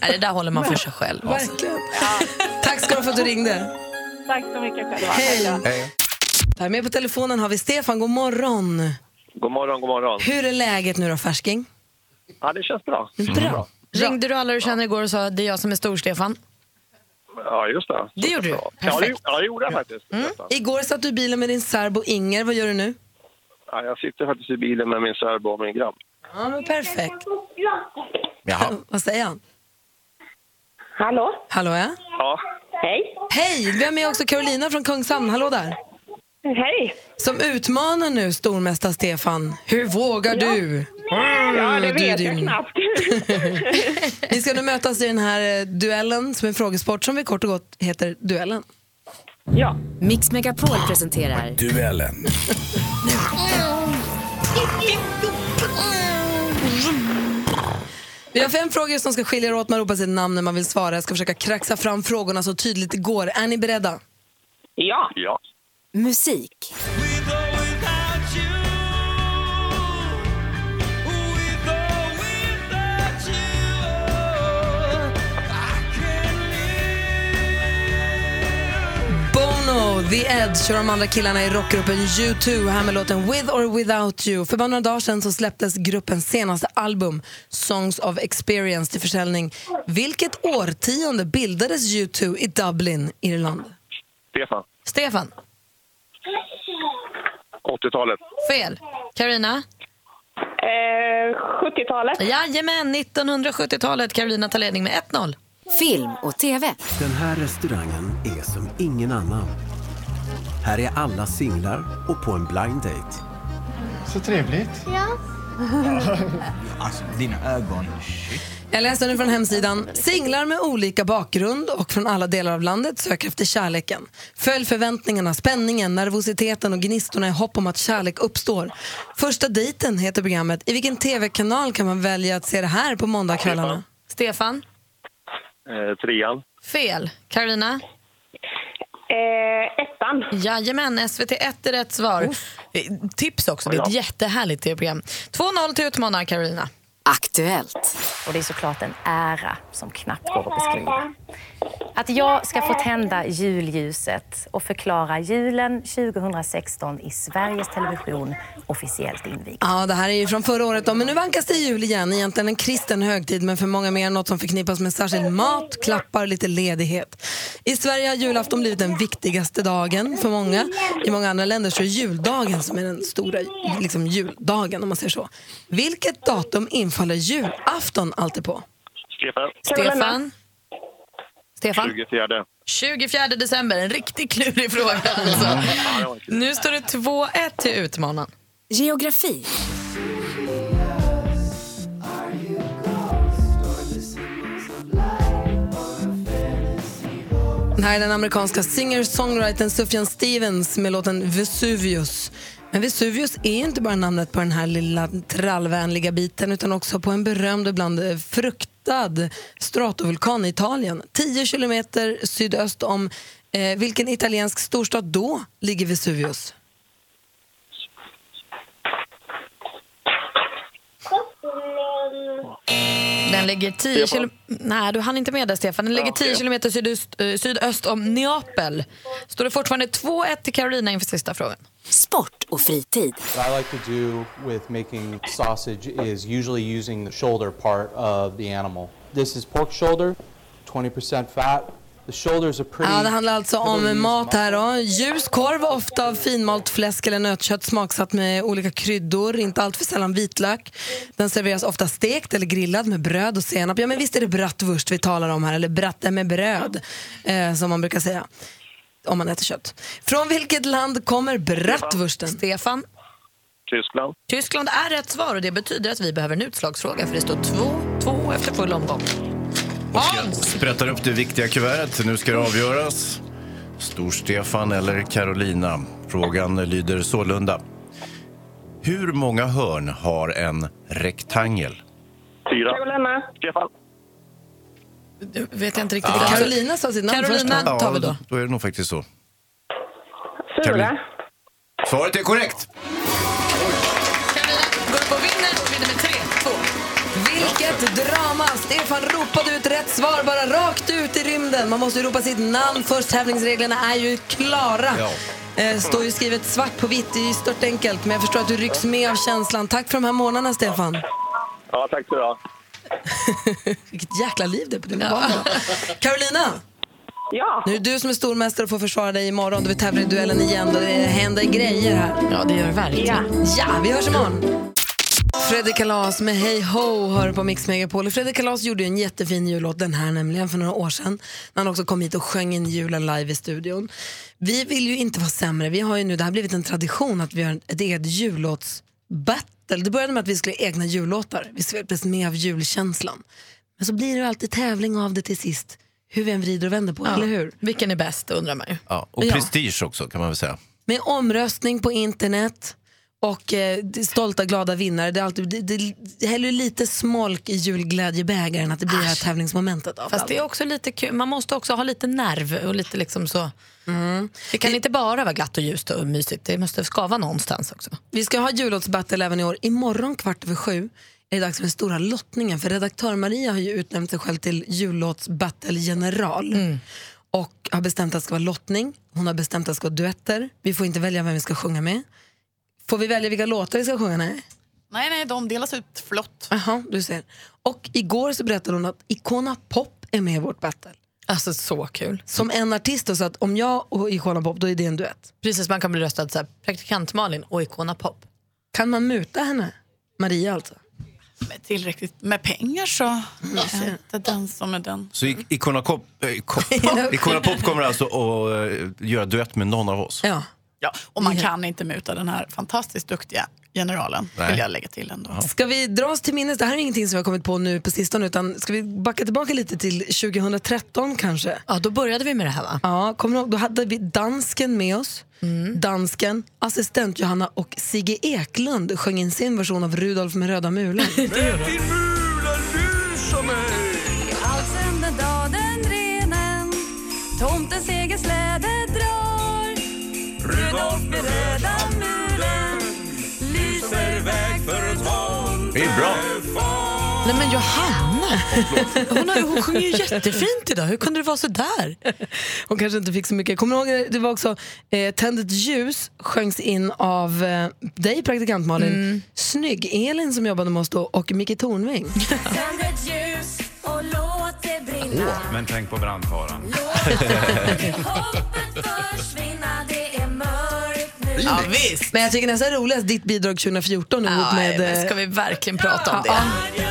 S2: Nej, det där håller man för sig själv.
S4: Verkligen. Tack ska du för att du ringde.
S9: Tack så mycket själva.
S4: Hej.
S3: Hej.
S4: Här med på telefonen har vi Stefan, god morgon.
S10: God morgon, god morgon.
S4: Hur är läget nu då, färsking?
S10: Ja, det känns bra.
S4: Bra.
S2: Ringde du alla du känner igår och sa det är jag som är stor-Stefan?
S10: Ja, just det.
S2: Det gjorde du.
S10: Ja, det,
S2: Perfekt.
S10: ja, det gjorde jag faktiskt.
S4: Igår satt du i bilen med din särbo Inger, vad gör du nu?
S10: Ja, jag sitter faktiskt i bilen med min särbo och min grabb.
S4: Ja, men perfekt.
S3: Jaha.
S4: Vad säger han?
S9: Hallå?
S4: Hallå ja?
S10: Ja,
S9: Hej.
S4: Hej, vi har med också Carolina från Kungshamn. Hallå där.
S6: Hej!
S4: Som utmanar nu stormästare Stefan. Hur vågar du?
S6: Ja, det
S4: Du,
S6: vet jag
S4: din-
S6: knappt.
S4: Ni ska nu mötas i den här eh, duellen som är en frågesport som vi kort och gott heter Duellen.
S6: Ja.
S11: Mix Megapol presenterar
S7: Duellen.
S4: Vi har fem frågor som ska skilja er åt. Man ropar sitt namn när man vill svara. Jag ska försöka kraxa fram frågorna så tydligt det går. Är ni beredda?
S6: Ja.
S10: Ja.
S11: musik.
S4: Bono, The Edge och de andra killarna i rockgruppen U2 här med låten With or Without You. För bara några dagar sedan så släpptes gruppens senaste album Songs of Experience till försäljning. Vilket årtionde bildades U2 i Dublin, Irland?
S10: Stefan.
S2: Stefan,
S10: 80-talet.
S2: fel. Carolina?
S6: Eh, 70-talet.
S2: Jajamän, 1970-talet. Carolina tar ledning med 1-0.
S11: Film och TV.
S12: Den här restaurangen är som ingen annan. Här är alla singlar och på en blind date.
S13: Så trevligt.
S14: Alltså, dina ögon.
S4: Jag läser nu från hemsidan. Singlar med olika bakgrund och från alla delar av landet söker efter kärleken. Följ förväntningarna, spänningen, nervositeten och gnistorna i hopp om att kärlek uppstår. Första dejten heter programmet. I vilken tv-kanal kan man välja att se det här på måndagskvällarna?
S2: Stefan?
S10: Eh, trean.
S2: Fel. Carolina?
S6: Eh, ettan.
S2: Jajamän, SVT1 är rätt svar. Eh, Tips också, det är ett jättehärligt tv-program. 2-0 till utmanare Carolina.
S11: Aktuellt.
S15: Och det är såklart en ära som knappt går att beskriva. Att jag ska få tända julljuset och förklara julen 2016 i Sveriges Television officiellt invigd.
S4: Ja, det här är ju från förra året då, men nu vankas det jul igen. Egentligen en kristen högtid, men för många mer något som förknippas med särskild mat, klappar och lite ledighet. I Sverige har julafton blivit den viktigaste dagen för många. I många andra länder så är juldagen som är den stora liksom, juldagen, om man säger så. Vilket datum infaller julafton alltid på?
S10: Stefan.
S2: Stefan? Stefan?
S10: 24.
S2: 24 december, en riktigt klurig fråga alltså. Nu står det 2-1 till utmanaren.
S11: Geografi.
S4: Den här är den amerikanska singer-songwritern Sufjan Stevens med låten Vesuvius. Men Vesuvius är inte bara namnet på den här lilla trallvänliga biten utan också på en berömd och ibland eh, fruktad stratovulkan i Italien. 10 kilometer sydöst om eh, vilken italiensk storstad då ligger Vesuvius?
S2: Den ligger 10 kilo... Nej, du hann inte med där Stefan. Den ligger 10 kilometer sydöst, eh, sydöst om Neapel. Står det fortfarande 2-1 till Carolina inför sista frågan.
S11: Sport och fritid.
S16: What I like to do with making sausage is usually using the shoulder part of the animal. This is pork shoulder, 20% fat. The shoulders are pretty...
S4: Ja, det handlar alltså om mat här. Då. Ljus korv, ofta av finmalt fläsk eller nötkött smaksatt med olika kryddor, inte allt för sällan vitlök. Den serveras ofta stekt eller grillad med bröd och senap. Ja, men visst är det bratwurst vi talar om här, eller bratte med bröd, eh, som man brukar säga om man äter kött. Från vilket land kommer bratwursten?
S2: Stefan?
S10: Tyskland.
S2: Tyskland är rätt svar och det betyder att vi behöver en utslagsfråga för det står 2-2 efter full omgång.
S3: Jag sprättar upp det viktiga kuvertet. Nu ska det avgöras. Stor-Stefan eller Carolina? Frågan lyder sålunda. Hur många hörn har en rektangel?
S10: Fyra.
S6: Carolina.
S10: Stefan.
S2: Du vet jag inte riktigt.
S3: Ja.
S4: Carolina sa sitt namn
S2: Carolina
S4: först.
S2: tar vi då.
S3: Då är det nog faktiskt så.
S6: Fyra.
S3: Svaret är korrekt.
S2: Går upp och vinner och vinner med 3-2.
S4: Vilket drama! Stefan ropade ut rätt svar bara rakt ut i rymden. Man måste ju ropa sitt namn först. Tävlingsreglerna är ju klara.
S3: Ja.
S4: Eh, står ju skrivet svart på vitt, det är ju stört enkelt. Men jag förstår att du rycks med av känslan. Tack för de här månaderna, Stefan.
S10: Ja, tack så du.
S4: Vilket jäkla liv det är på dina barn. Carolina!
S6: Ja.
S4: Nu är det du som är stormästare och får försvara dig imorgon då vi tävlar i duellen igen. Då det händer grejer här.
S2: Ja, det gör det verkligen.
S4: Ja, vi hörs imorgon. Fredrik Kalas med Hej Ho hör på Mix Megapol. Fredrik Kalas gjorde en jättefin jullåt, den här nämligen, för några år sedan. När han också kom hit och sjöng in julen live i studion. Vi vill ju inte vara sämre. Vi har ju nu, det har blivit en tradition att vi har ett eget jullåtsbattle. Det började med att vi skulle ha egna jullåtar. Vi sveptes med av julkänslan. Men så blir det ju alltid tävling av det till sist. Hur vi än vrider och vänder på,
S2: Ja.
S4: eller hur?
S2: Vilken är bäst undrar man ju.
S3: Ja, och
S4: Ja.
S3: prestige också kan man väl säga.
S4: Med omröstning på internet och eh, det- stolta glada vinnare. Det, är alltid, det, det, det häller lite smolk i julglädjebägaren att det blir det här tävlingsmomentet av
S2: Fast det är också lite kul. Man måste också ha lite nerv och lite liksom så. Det kan inte bara vara glatt och ljust och mysigt. Det måste skava någonstans också.
S4: Vi ska ha jullåtsbattle även i år. Imorgon kvart över sju är det dags för den stora lottningen. För redaktör Maria har ju utnämnt sig själv till jullåtsbattle-general. Och har bestämt att det ska vara lottning. Hon har bestämt att det ska vara duetter. Vi får inte välja vem vi ska sjunga med. Får vi välja vilka låtar vi ska sjunga? Nej.
S14: Nej, nej, de delas ut flott.
S4: Jaha, du ser. Och igår så berättade hon att Icona Pop är med i vårt battle.
S2: Alltså så kul.
S4: Som en artist då, så att om jag och Icona Pop, då är det en duett.
S2: Precis, man kan bli röstad så här, praktikant Malin och Icona Pop.
S4: Kan man muta henne? Maria alltså?
S14: Med tillräckligt med pengar så är inte den som är den.
S3: Så I- Icona Pop, äh, Icona Pop kommer alltså att äh, göra duett med någon av oss?
S4: Ja.
S14: Ja, och man kan inte muta den här fantastiskt duktiga generalen,
S3: Nej.
S14: vill jag lägga till ändå.
S4: Ska vi dra oss till minnes, det här är ingenting som vi har kommit på nu på sistone, utan ska vi backa tillbaka lite till 2013 kanske?
S2: Ja, då började vi med det här va?
S4: Ja, kommer ihåg? Då hade vi dansken med oss. Dansken, assistent Johanna och Sigge Eklund sjöng in sin version av Rudolf med röda mulen.
S2: Nej men Johanna, hon, har, hon sjunger ju jättefint idag. Hur kunde det vara så där?
S4: Hon kanske inte fick så mycket. Kommer du ihåg, det var också eh, Tänd ett ljus sjöngs in av eh, dig praktikant Malin, Snygg-Elin som jobbade med oss då och Micke Tornving.
S17: Tänd ett ljus och låt det brinna
S18: Men tänk på brandfaran.
S17: Hoppet försvinna,
S4: Ja, visst. Men jag tycker nästan roligast ditt bidrag 2014 ihop
S2: Ja,
S4: med...
S2: men
S4: eh,
S2: ska vi verkligen prata om
S4: ja,
S2: det?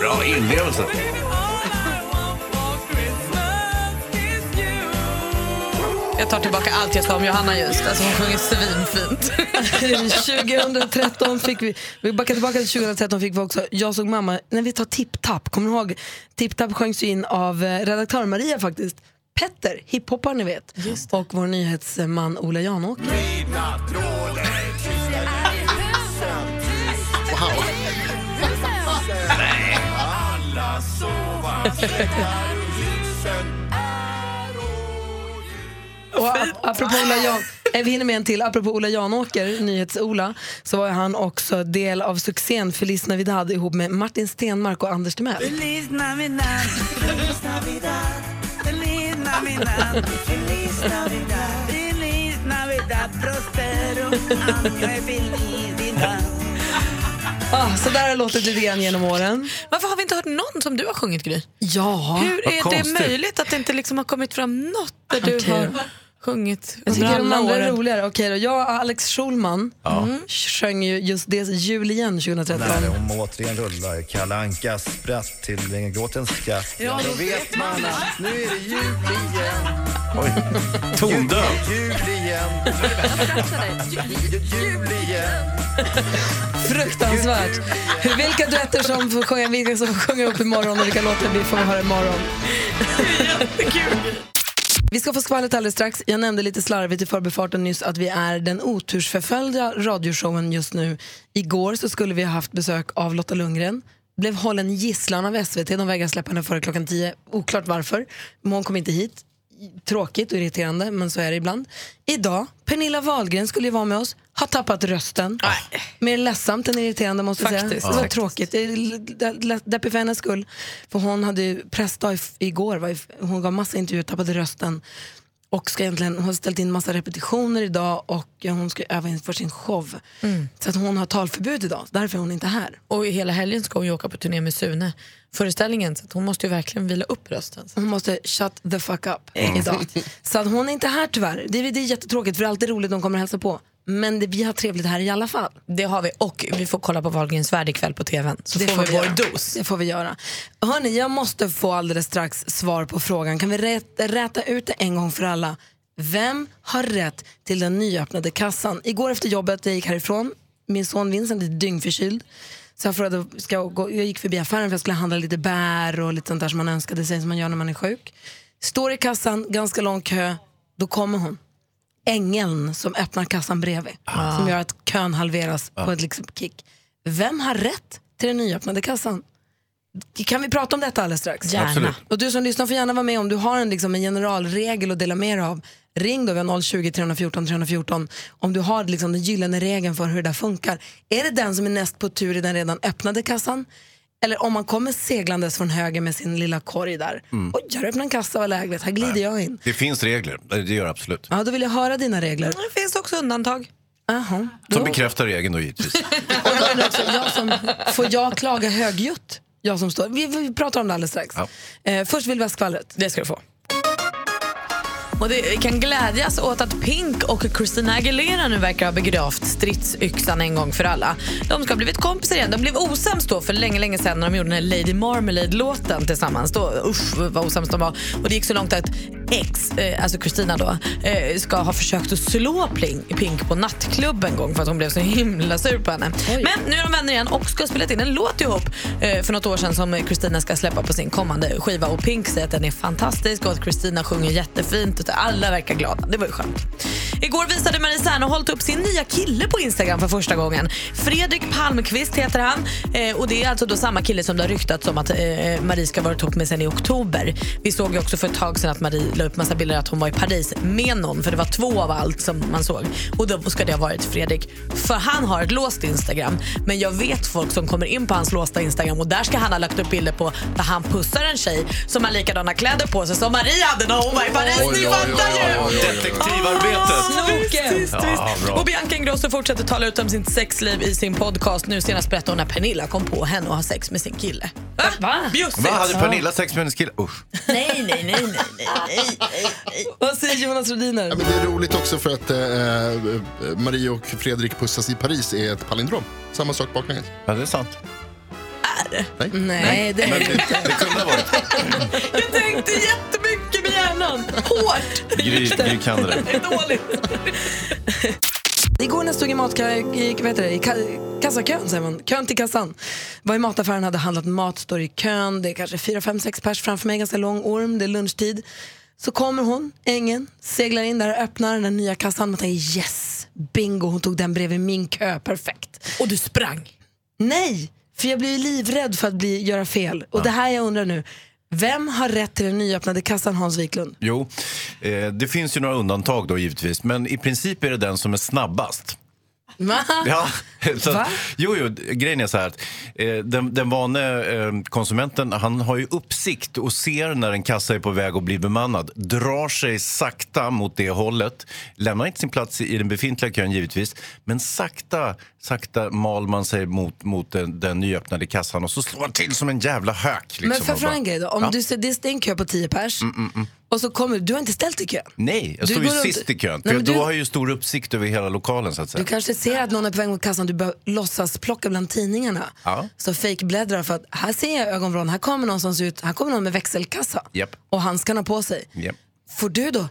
S3: Bra inlevelse.
S2: Jag tar tillbaka allt jag sa om Johanna just. Alltså hon sjunger svinfint.
S4: 2013 fick vi, vi backar tillbaka till 2013 fick vi också Jag såg mamma, när vi tar Tipp Tapp, kommer du ihåg? Tipp Tapp sjöngs ju in av eh, redaktör Maria faktiskt. Petter, hiphopparen ni vet. Och vår nyhetsman Ola Janåker.
S18: Alla
S4: Och ap- apropå Ola Jan, eh, vi hinner med en till. Apropå Ola Janåker, nyhets-Ola, så var han också del av succén Feliz Navidad ihop med Martin Stenmark och Anders Timell.
S17: Feliz Navidad, Feliz Navidad, Feliz Navidad, Feliz Navidad, Feliz Navidad, prospero año felicidad.
S4: Ah, så där har det låtit lite grann genom åren.
S2: Varför har vi inte hört någon som du har sjungit Gry?
S4: Ja,
S2: Hur är det möjligt att det inte liksom har kommit fram något där du har sjungit
S4: Jag tycker de andra är roligare. Okej då, jag och Alex Schulman mm, sjöng ju just det Jul igen 2013.
S19: När de återigen rullar Kalle Ankas spratt till en gråtens skatt
S17: Ja, då vet man
S19: att nu är det jul igen
S3: Oj, tondöv.
S19: Jul igen Jul igen
S4: Fruktansvärt. Hur- Vilka duetter som får sjunga, vilka som får sjunga upp imorgon och vilka låtar vi får höra imorgon. Vi ska få skvallret alldeles strax. Jag nämnde lite slarvigt i förbifarten nyss att vi är den otursförföljda radioshowen just nu. Igår så skulle vi ha haft besök av Lotta Lundgren. Blev hållen gisslan av SVT. De vägrade släppa henne före klockan 10. Oklart varför. Men hon kom inte hit. Tråkigt och irriterande, men så är det ibland. Idag, Pernilla Wahlgren skulle ju vara med oss, har tappat rösten. Mer ledsamt än irriterande måste jag säga. Det var
S2: Faktiskt.
S4: tråkigt. Det är deppigt för hennes skull. För hon hade ju pressdag i- igår, hon gav massa intervjuer, tappade rösten. Och ska egentligen, hon har ställt in massa repetitioner idag och hon ska öva inför sin show. Så att hon har talförbud idag, därför är hon inte här.
S2: Och hela helgen ska hon ju åka på turné med Sune föreställningen så att hon måste ju verkligen vila upp rösten.
S4: Hon måste shut the fuck up idag. Så att hon är inte här tyvärr. Det är, det är jättetråkigt för det är alltid roligt de kommer och hälsa på. Men det, vi har trevligt här i alla fall.
S2: Det har vi och vi får kolla på Wahlgrens värld ikväll på tvn. Så
S4: det
S2: får vi vår
S4: göra.
S2: dos.
S4: Det får vi göra. Hörni, jag måste få alldeles strax svar på frågan. Kan vi räta ut det en gång för alla? Vem har rätt till den nyöppnade kassan? Igår efter jobbet jag gick härifrån, min son Vincent är dyngförkyld. Så jag, frågade, ska jag, gå, jag gick förbi affären för jag skulle handla lite bär och lite sånt där som man önskade sig som man gör när man är sjuk. Står i kassan, ganska lång kö, då kommer hon. Ängeln som öppnar kassan bredvid. Som gör att kön halveras på ett liksom kick. Vem har rätt till den nyöppnade kassan? Kan vi prata om detta alldeles strax?
S2: Gärna. Absolut.
S4: Och du som lyssnar får gärna vara med om du har en, liksom, en generalregel att dela med dig av. Ring då, vi har 020 314 314 om du har liksom, den gyllene regeln för hur det där funkar. Är det den som är näst på tur i den redan öppnade kassan? Eller om man kommer seglandes från höger med sin lilla korg där.
S3: Mm.
S4: Oj, jag har öppnat en kassa, vad lägligt, här glider jag in.
S3: Det finns regler, det gör det absolut.
S4: Ja, då vill jag höra dina regler.
S2: Det finns också undantag.
S4: Aha.
S3: Som bekräftar regeln då givetvis.
S4: Och då är det också jag som, får jag klaga högljutt? Jag som står. Vi, vi pratar om det alldeles strax. Eh, först vill vi ha skvallret.
S2: Det ska du få. Och det kan glädjas åt att Pink och Christina Aguilera nu verkar ha begravt stridsyxan en gång för alla. De ska ha blivit kompisar igen. De blev osams då för länge, länge sedan när de gjorde den här Lady Marmalade-låten tillsammans. Då, usch vad osams de var. Och det gick så långt att ex, eh, alltså Christina då, eh, ska ha försökt att slå Pink, Pink på nattklubb en gång för att hon blev så himla sur på henne. Men nu är de vänner igen och ska ha spelat in en låt ihop eh, för något år sedan som Christina ska släppa på sin kommande skiva. Och Pink säger att den är fantastisk och att Christina sjunger jättefint. Alla verkar glada. Det var ju skönt. Igår visade Marie Serneholt upp sin nya kille på Instagram för första gången. Fredrik Palmqvist heter han. Eh, och Det är alltså då samma kille som det har ryktats om att eh, Marie ska vara ihop med sen i oktober. Vi såg ju också för ett tag sedan att Marie la upp massa bilder att hon var i Paris med någon. För det var två av allt som man såg. Och då ska det ha varit Fredrik. För han har ett låst Instagram. Men jag vet folk som kommer in på hans låsta Instagram och där ska han ha lagt upp bilder på där han pussar en tjej som har likadana kläder på sig som Marie hade när hon var i Paris. Ni fattar ju!
S3: Detektivarbetet.
S2: Visst, visst,
S3: Ja, bra.
S2: Och Bianca Ingrosso fortsätter tala ut om sitt sexliv i sin podcast. Nu senast berättade hon när Pernilla kom på henne och ha sex med sin kille. Va? Bjussigt.
S3: Vad hade Pernilla sex med hennes kille? Usch.
S2: Nej, nej, nej, nej, nej, nej.
S4: Vad säger Jonas Rhodiner?
S20: Ja, men det är roligt också för att eh, Marie och Fredrik pussas i Paris är ett palindrom. Samma sak baklänges.
S3: Ja, det är sant.
S2: Är
S20: Nej.
S4: Nej, det är det inte.
S3: det kunde ha varit.
S2: Jag tänkte jättemycket med hjärnan. Hårt.
S3: Gry, Gry kan det.
S2: Det är dåligt.
S4: Igår när jag stod i, matka, i, vad heter det, i ka, kassakön, säger man. kön till kassan, var i mataffären, hade handlat mat, står i kön, det är kanske fyra, fem, sex pers framför mig, ganska lång orm, det är lunchtid. Så kommer hon, ängen, seglar in där och öppnar den där nya kassan. Man tänker yes, bingo, hon tog den bredvid min kö, perfekt.
S2: Och du sprang?
S4: Nej, för jag blir livrädd för att bli, göra fel. Och det här jag undrar nu, vem har rätt till den nyöppnade kassan, Hans Wiklund?
S3: Jo, eh, det finns ju några undantag då givetvis, men i princip är det den som är snabbast.
S4: Va?
S3: Ja, så
S4: Va?
S3: jo, jo, grejen är så här att eh, den, den vane eh, konsumenten han har ju uppsikt och ser när en kassa är på väg att bli bemannad. Drar sig sakta mot det hållet, lämnar inte sin plats i, den befintliga kön givetvis, men sakta, sakta mal man sig mot, mot den, den nyöppnade kassan och så slår han till som en jävla hök. Liksom,
S4: Men för fråga
S3: bara-
S4: då, om
S3: Ja.
S4: du ser, det är en kö på tio pers
S3: Mm, mm, mm.
S4: Och så kommer du har inte ställt i kön.
S3: Nej, jag
S4: Du
S3: står ju
S4: går runt-
S3: sist i kön.
S4: Nej,
S3: För då
S4: du-
S3: har jag ju stor uppsikt över hela lokalen så att säga.
S4: Du kanske ser att någon är på väg mot kassan, du bör låtsas plocka bland tidningarna.
S3: Ja,
S4: Så fake bläddrar för att här ser jag ögonvrån, här kommer någon som ser ut, här kommer någon med växelkassa
S3: japp,
S4: och handskarna på sig.
S3: japp.
S4: Får du då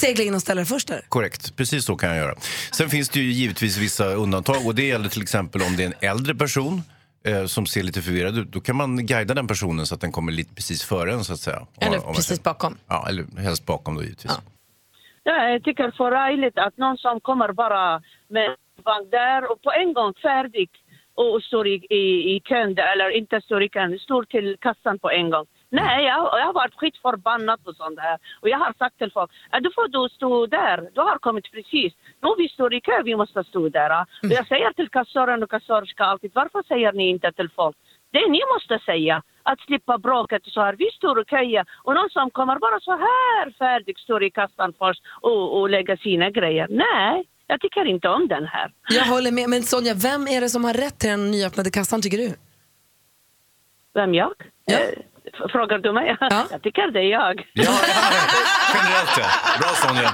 S4: segla in och ställa dig först där?
S3: Korrekt, precis så kan jag göra. Sen finns det ju givetvis vissa undantag och det gäller till exempel om det är en äldre person eh, som ser lite förvirrad ut. Då kan man guida den personen så att den kommer lite precis före en så att säga.
S2: Eller
S3: Om- om
S2: precis
S3: säger-
S2: bakom.
S3: Ja, eller helst bakom då givetvis.
S21: Ja, jag tycker förargligt att någon som kommer bara med en vagn där och på en gång färdig och står i, i, i kön, eller inte står i kön, står till kassan på en gång. Nej, jag, jag har varit skitförbannad och sånt där. Och jag har sagt till folk, "Ja, då får du stå där, du har kommit precis. Nu vi står i kö, vi måste stå där. Och jag säger till kassören och kassörska alltid, varför säger ni inte till folk? Det ni måste säga, att slippa bråket så här. Vi står och köar och någon som kommer bara så här färdig står i kassan först och, och lägger sina grejer. Nej, jag tycker inte om den här.
S4: Jag håller med. Men Sonja, vem är det som har rätt till den nyöppnade kassan tycker du?
S21: Vem jag? Eh, f- Frågar du mig? Jag tycker det är jag.
S3: Generellt ja. Bra Sonja.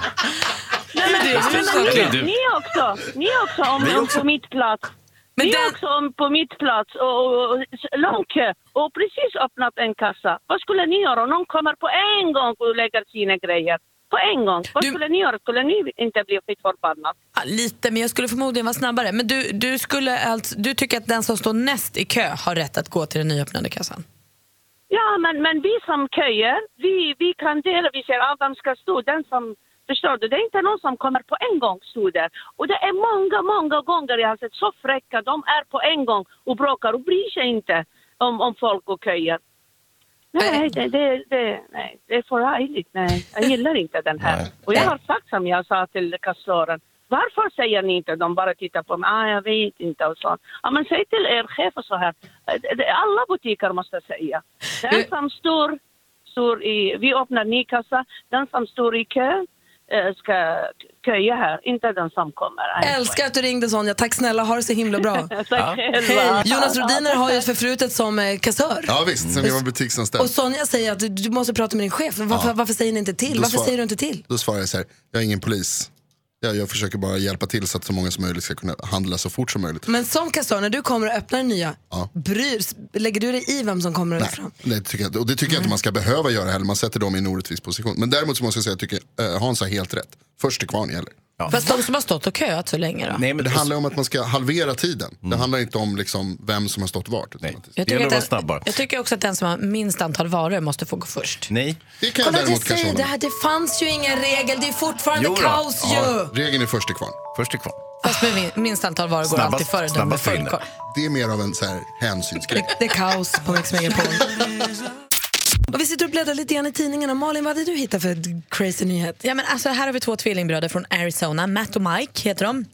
S21: Nej, men,
S3: Det är
S21: men,
S3: du.
S21: men,
S3: är
S21: ni,
S3: du.
S21: ni också, ni också om,
S3: Vi
S21: om
S3: också.
S21: på mitt plats. ni också om på mitt plats och, och, och lång kö och precis öppnat en kassa. Vad skulle ni göra om någon kommer på en gång och lägger sina grejer? På en gång. Vad skulle ni göra? Skulle ni inte bli skit förbannad?
S2: Ja, lite, men jag skulle förmodligen vara snabbare. Men du, du, skulle alltså, du tycker att den som står näst i kö har rätt att gå till den nyöppnade kassan?
S21: Ja, men, men vi som köer, vi, vi kan dela, vi säger att vem ska stå, den som, förstår du, det är inte någon som kommer på en gång stå där. Och det är många, många gånger jag har sett så fräcka, de är på en gång och bråkar och bryr sig inte om, om folk och köer. Nej, det, det, det, nej, det är för rajligt, nej. Jag gillar inte den här. Och jag har sagt som jag sa till kassören, varför säger ni inte, de bara tittar på mig, ah, jag vet inte och så. Ja, men säg till er chef och så här, Det- det- alla butiker måste säga. Den som står, står i, vi öppnar ny kassa, den som står i kö eh, ska köa här, inte den som kommer.
S4: Älskar att du ringde Sonja. Tack snälla, ha det så himla bra.
S21: Tack själva.
S4: Hej. Jonas Rodiner har ju ett förflutet som eh, kassör.
S20: Ja visst, sen var butiksanställd.
S4: Och Sonja säger att du, du måste prata med din chef. Varför,
S20: Ja.
S4: varför säger ni inte till?
S20: Då
S4: Varför
S20: svar-
S4: säger du inte till?
S20: Då svarar jag så här, jag är ingen polis. Jag, jag försöker bara hjälpa till så att så många som möjligt ska kunna handla så fort som möjligt.
S4: Men som kassör, när du kommer och öppnar den nya, bryr, lägger du dig i vem som kommer fram?
S20: Det tycker jag, och det tycker jag inte man ska behöva göra heller, man sätter dem i en orättvis position. Men däremot så måste jag säga att jag tycker eh, Hans har helt rätt. Först till kvarn gäller.
S2: Fast de som har stått och köat så länge då?
S20: Nej, men det handlar om att man ska halvera tiden. Det
S3: Mm.
S20: handlar inte om liksom vem som har stått vart. att-
S2: Jag tycker, att den, jag tycker också att den som har minst antal varor måste få gå först.
S3: Nej.
S20: Det kan
S4: Kolla,
S20: jag däremot kanske
S4: det, här, det fanns ju ingen regel, det är fortfarande kaos ju.
S20: Ja, regeln är först till kvarn.
S3: Först till kvarn.
S2: Fast med min- minst antal varor går alltid före den med full.
S20: Det är mer av en så här hänsynsgrej.
S4: Det är kaos på Mix Megapol. Och vi sitter och bläddrar lite grann i tidningarna. Malin, vad hade du hittat för crazy nyhet?
S2: Ja, men alltså, här har vi två tvillingbröder från Arizona, Matt och Mike heter de.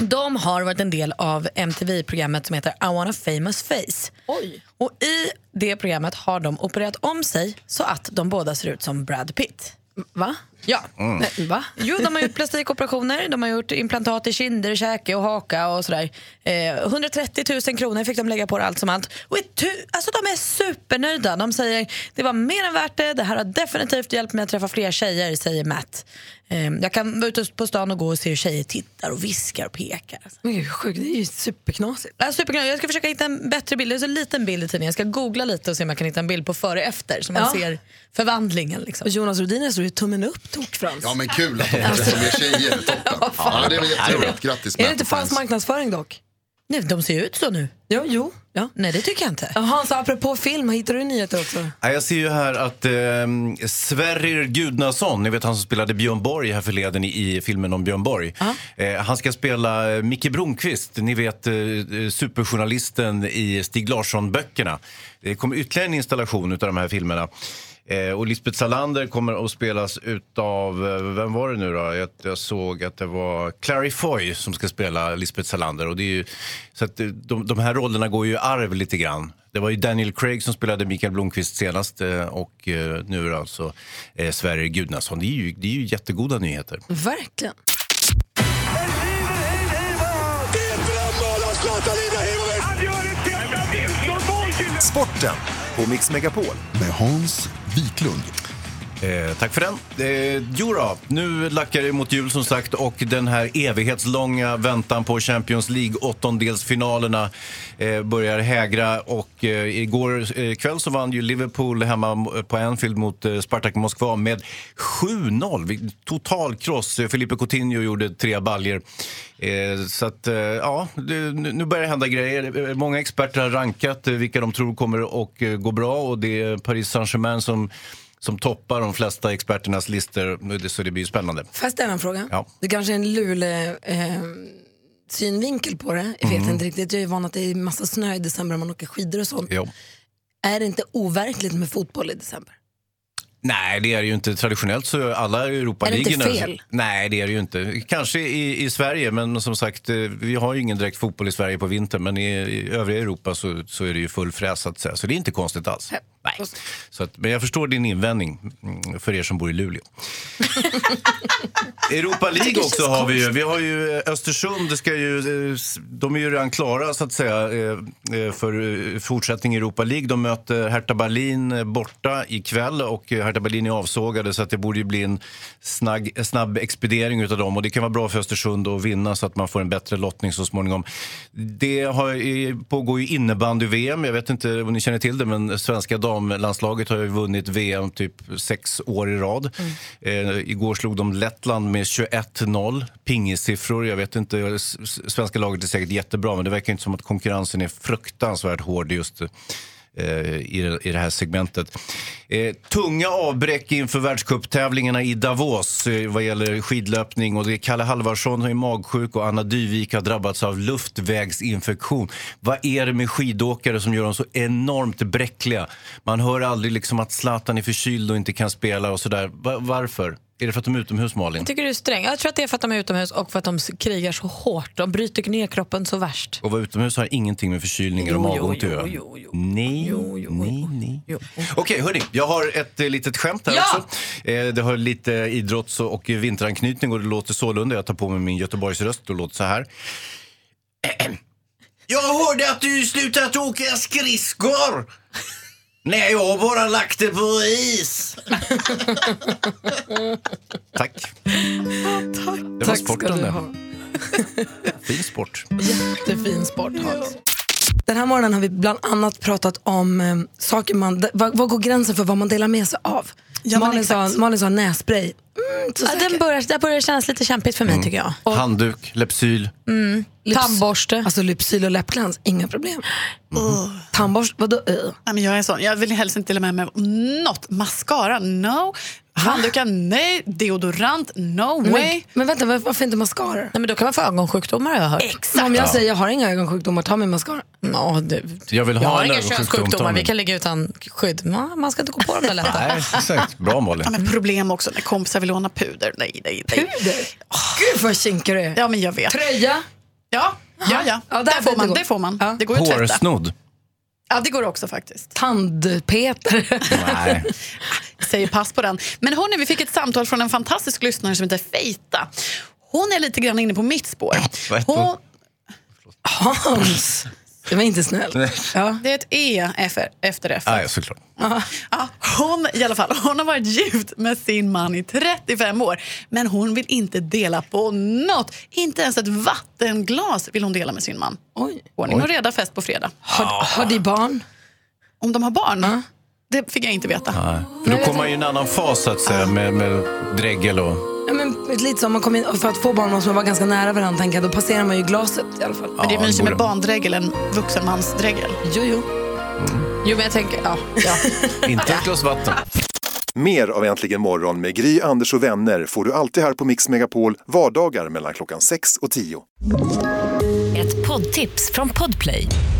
S2: De har varit en del av MTV-programmet som heter I want a famous face.
S4: Oj.
S2: Och I det programmet har de opererat om sig så att de båda ser ut som Brad Pitt.
S4: Va?
S2: Ja.
S4: Mm. Va?
S2: Jo, de har gjort plastikoperationer, de har gjort implantat i kinder, käke och haka och sådär. Eh, 130 000 kronor fick de lägga på det allt som allt. Och alltså, de är supernöjda. De säger det var mer än värt det, det här har definitivt hjälpt mig att träffa fler tjejer, säger Matt. Eh, jag kan vara ute på stan och gå och se hur tjejer tittar och viskar och pekar.
S4: Men gud, sjukt, det är ju superknasigt.
S2: Ja, superknasigt. Jag ska försöka hitta en bättre bild. Det är så liten bild i tidningen. Jag ska googla lite och se om jag kan hitta en bild på före och efter så man
S4: Ja.
S2: ser förvandlingen. Liksom.
S4: Och Jonas Rodiner står ju tummen upp, Tokfrans.
S20: Ja men kul att de mer tjejer, toppen. Ja, det är väl jätteroligt, grattis
S4: Är det inte falsk marknadsföring dock?
S2: Nej, de ser ju ut så nu.
S4: Jo, jo.
S2: Ja. Nej, det tycker jag inte.
S4: Hans, apropå film, hittar du nyheter också?
S3: Ja, Jag ser ju här att eh, Sverrir Gudnason, ni vet han som spelade Björn Borg här förleden i, i filmen om Björn Borg. Eh, han ska spela eh, Micke Blomqvist, ni vet eh, superjournalisten i Stig Larsson-böckerna. Det kommer ytterligare en installation av de här filmerna. Eh, och Lisbeth Salander kommer att spelas utav, eh, vem var det nu då? Jag, jag såg att det var Clary Foy som ska spela Lisbeth Salander. Och det är ju, så att eh, de, de här rollerna går ju i arv lite grann. Det var ju Daniel Craig som spelade Mikael Blomqvist senast eh, och nu är det alltså eh, Sverrir Gudnason. Det är, ju, det är ju jättegoda nyheter.
S4: Verkligen.
S7: Sporten på Mix Megapol.
S20: Med Hans Wiklund.
S3: Eh, tack för den. Eh, jo då, nu lackar det mot jul som sagt och den här evighetslånga väntan på Champions League åttondelsfinalerna eh, börjar hägra och eh, igår eh, kväll så vann ju Liverpool hemma eh, på Anfield mot eh, Spartak Moskva med 7-0. Total kross. Felipe Coutinho gjorde tre baljer. Eh, så att, eh, ja, det, nu börjar det hända grejer. Eh, många experter har rankat eh, vilka de tror kommer att eh, gå bra och det är Paris Saint-Germain som som toppar de flesta experternas listor, så det blir ju spännande.
S4: Får jag ställa en fråga?
S3: Ja.
S4: Det kanske är en lule eh, synvinkel på det. Jag vet
S3: Mm.
S4: inte riktigt. Jag är van att det är massa snö i december när man åker skidor och sånt.
S3: Jo.
S4: Är det inte overkligt med fotboll i december?
S3: Nej, det är det ju inte. Traditionellt så är alla
S1: Är det
S3: Europaligorna...
S1: inte fel?
S3: Nej, det är det ju inte. Kanske i, i Sverige, men som sagt, eh, vi har ju ingen direkt fotboll i Sverige på vintern. Men i, i övriga Europa så, så är det ju full fräs, så att säga. Så det är inte konstigt alls. Nej. Så att, men jag förstår din invändning mm, för er som bor i Luleå. Europa League också har vi ju. Vi har ju eh, Östersund, det ska ju, eh, de är ju redan klara så att säga eh, för fortsättning i Europa League. De möter Hertha Berlin borta ikväll och Hertha Berlin är avsågade så att det borde ju bli en snagg, snabb expediering utav dem och det kan vara bra för Östersund att vinna så att man får en bättre lottning så småningom. Det har, pågår ju innebandy-VM, jag vet inte om ni känner till det men svenska damlandslaget har ju vunnit VM typ sex år i rad. Eh, igår slog de Lettland med 21-0, pingisiffror. Jag vet inte, svenska laget är säkert jättebra men det verkar inte som att konkurrensen är fruktansvärt hård just Eh, i, det, i det här segmentet. Eh, tunga avbräck inför världscuptävlingarna i Davos eh, vad gäller skidlöpning. Och det är Kalle Halvarsson som är magsjuk och Anna Dyvik har drabbats av luftvägsinfektion. Vad är det med skidåkare som gör dem så enormt bräckliga? Man hör aldrig liksom att Zlatan är förkyld och inte kan spela och sådär. Va- varför? Är det för att de är utomhus, Malin?
S2: Jag tycker du är sträng. Jag tror att det är för att de är utomhus och för att de krigar så hårt. De bryter ner kroppen så värst.
S3: Och vara utomhus har ingenting med förkylningar och
S2: Jo,
S3: magont att
S2: jo,
S3: göra.
S2: jo, jo.
S3: Nej, nej, nej. Okej, hörni. Jag har ett eh, litet skämt här
S2: Ja!
S3: också. Eh, det har lite idrotts och vinteranknytning och det låter sålunda. Jag tar på mig min Göteborgsröst och låter så här. Jag hörde att du slutat åka skridskor. Nej, jag har bara lagt det på is. Tack. Det var
S4: Tack
S3: sporten det. Fin sport.
S4: Jättefin sport, Hans. Den här morgonen har vi bland annat pratat om eh, saker man, vad, vad går gränsen för vad man delar med sig av?
S14: Ja,
S4: Malin, sa. Malin sa nässpray. Mm, så
S2: Ja, den börjar, där börjar det kännas lite kämpigt för mig tycker jag.
S3: Handduk, Lepsyl.
S2: Mm. Tandborste.
S4: Alltså Lypsyl och läppglans, inga problem.
S14: Uh.
S4: Tandborste, vadå? Uh.
S14: Nej, men jag är sån. Jag vill helst inte dela med mig av något. Mascara, no. Handdukar, nej. Deodorant, no way.
S4: Men, men vänta, var- varför inte mascara?
S2: Nej, men då kan man få ögonsjukdomar har jag hört.
S4: Exakt. Om jag säger jag har inga ögonsjukdomar, ta min mascara.
S2: Ja, det,
S3: Jag vill ha
S2: jag har
S3: en
S2: inga könssjukdomar, vi kan ligga utan skydd. Man, man ska inte gå på dem där lätta.
S3: Nej, exakt. Bra Malin.
S14: Ja, men problem också när kompisar vill låna puder. Nej, nej, nej.
S4: Puder? Gud vad kinkig du är.
S14: Ja, men jag vet.
S4: Tröja?
S14: Ja, ja, ja.
S4: Ja, där
S14: det,
S4: får
S14: man, det får man. Det går ju att tvätta.
S3: Hårsnodd.
S14: Ja, det går också faktiskt.
S4: Tandpetare?
S3: Nej.
S14: Säger pass på den. Men hörni, vi fick ett samtal från en fantastisk lyssnare som heter Feita. Hon är lite grann inne på mitt spår. Hon,
S4: Hans. Det var inte snäll. Ja.
S14: det är ett E efter, F.
S3: Ah, ja, såklart.
S14: Ja, hon, i alla fall, hon har varit gift med sin man i 35 år. Men hon vill inte dela på något. Inte ens ett vattenglas vill hon dela med sin man.
S4: Oj.
S14: Ordning och reda fest på fredag.
S4: Har, har de barn?
S14: Om de har barn? Det fick jag inte veta.
S3: Nej. För då kommer man ju i en annan fas så att säga med, med dregel och...
S4: Ja, men lite så, man kommer in, för att få barn måste man vara ganska nära varandra, tänker jag. Då passerar man ju glaset i alla fall.
S14: Men det är mysigare med barndregel än vuxenmansdregel.
S4: Jo, jo.
S2: Jo, men jag tänker, ja. ja.
S3: Inte ett glas vatten.
S7: Mer av Äntligen morgon med Gry, Anders och vänner får du alltid här på Mix Megapol vardagar mellan klockan 6 och 10.
S11: Ett poddtips från Podplay.